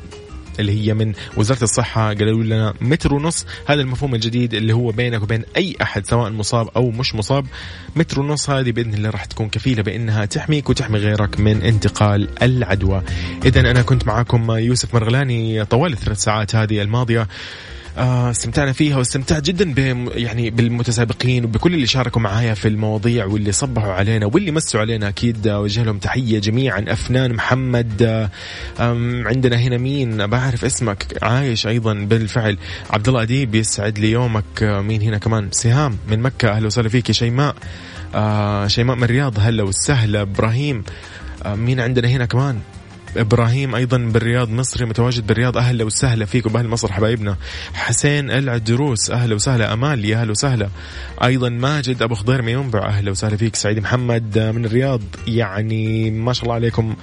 اللي هي من وزارة الصحة قالوا لنا متر ونص هذا المفهوم الجديد اللي هو بينك وبين أي أحد سواء مصاب أو مش مصاب. متر ونص هذه بإذن الله راح تكون كفيلة بأنها تحميك وتحمي غيرك من انتقال العدوى. إذا أنا كنت معاكم يوسف مرغلاني طوال الثلاث ساعات هذه الماضية. آه، استمتعنا فيها واستمتعت جدا ب يعني بالمتسابقين وبكل اللي شاركوا معايا في المواضيع واللي صبحوا علينا واللي مسوا علينا أكيد. آه، وجه لهم تحية جميعا. أفنان محمد آه، عندنا هنا مين؟ بعرف اسمك. عايش أيضا بالفعل. عبد الله أديب يسعد لي يومك. آه، مين هنا كمان؟ سهام من مكة. أهلا وسهلا فيك يا شيماء. آه، شيماء من الرياض. هلا وسهلا. إبراهيم آه، مين عندنا هنا كمان؟ إبراهيم أيضا بالرياض مصري متواجد بالرياض. أهلا وسهلا فيكم باهل مصر حبايبنا. حسين العدروس أهلا وسهلا. أمال يا أهلا وسهلا. أيضا ماجد أبو خضير من ينبع أهلا وسهلا فيك. سعيد محمد من الرياض. يعني ما شاء الله عليكم.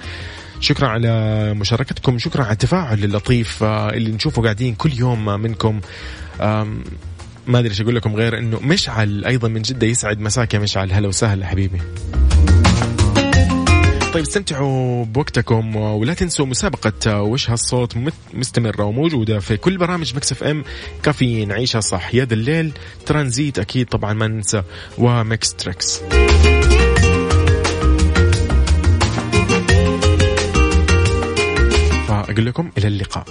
شكرا على مشاركتكم. شكرا على التفاعل اللطيف آه، اللي نشوفه قاعدين كل يوم منكم. آم، ما أدري إيش أقول لكم غير إنه مشعل أيضا من جدة يسعد. مساك يا مشعل. هلا وسهلا حبيبي. طيب استمتعوا بوقتكم ولا تنسوا مسابقة وش هالصوت مستمرة وموجودة في كل برامج Mix FM. كافيين عيشها صح ذا الليل ترانزيت أكيد طبعا ما ننسى ومكس تريكس. فأقول لكم إلى اللقاء.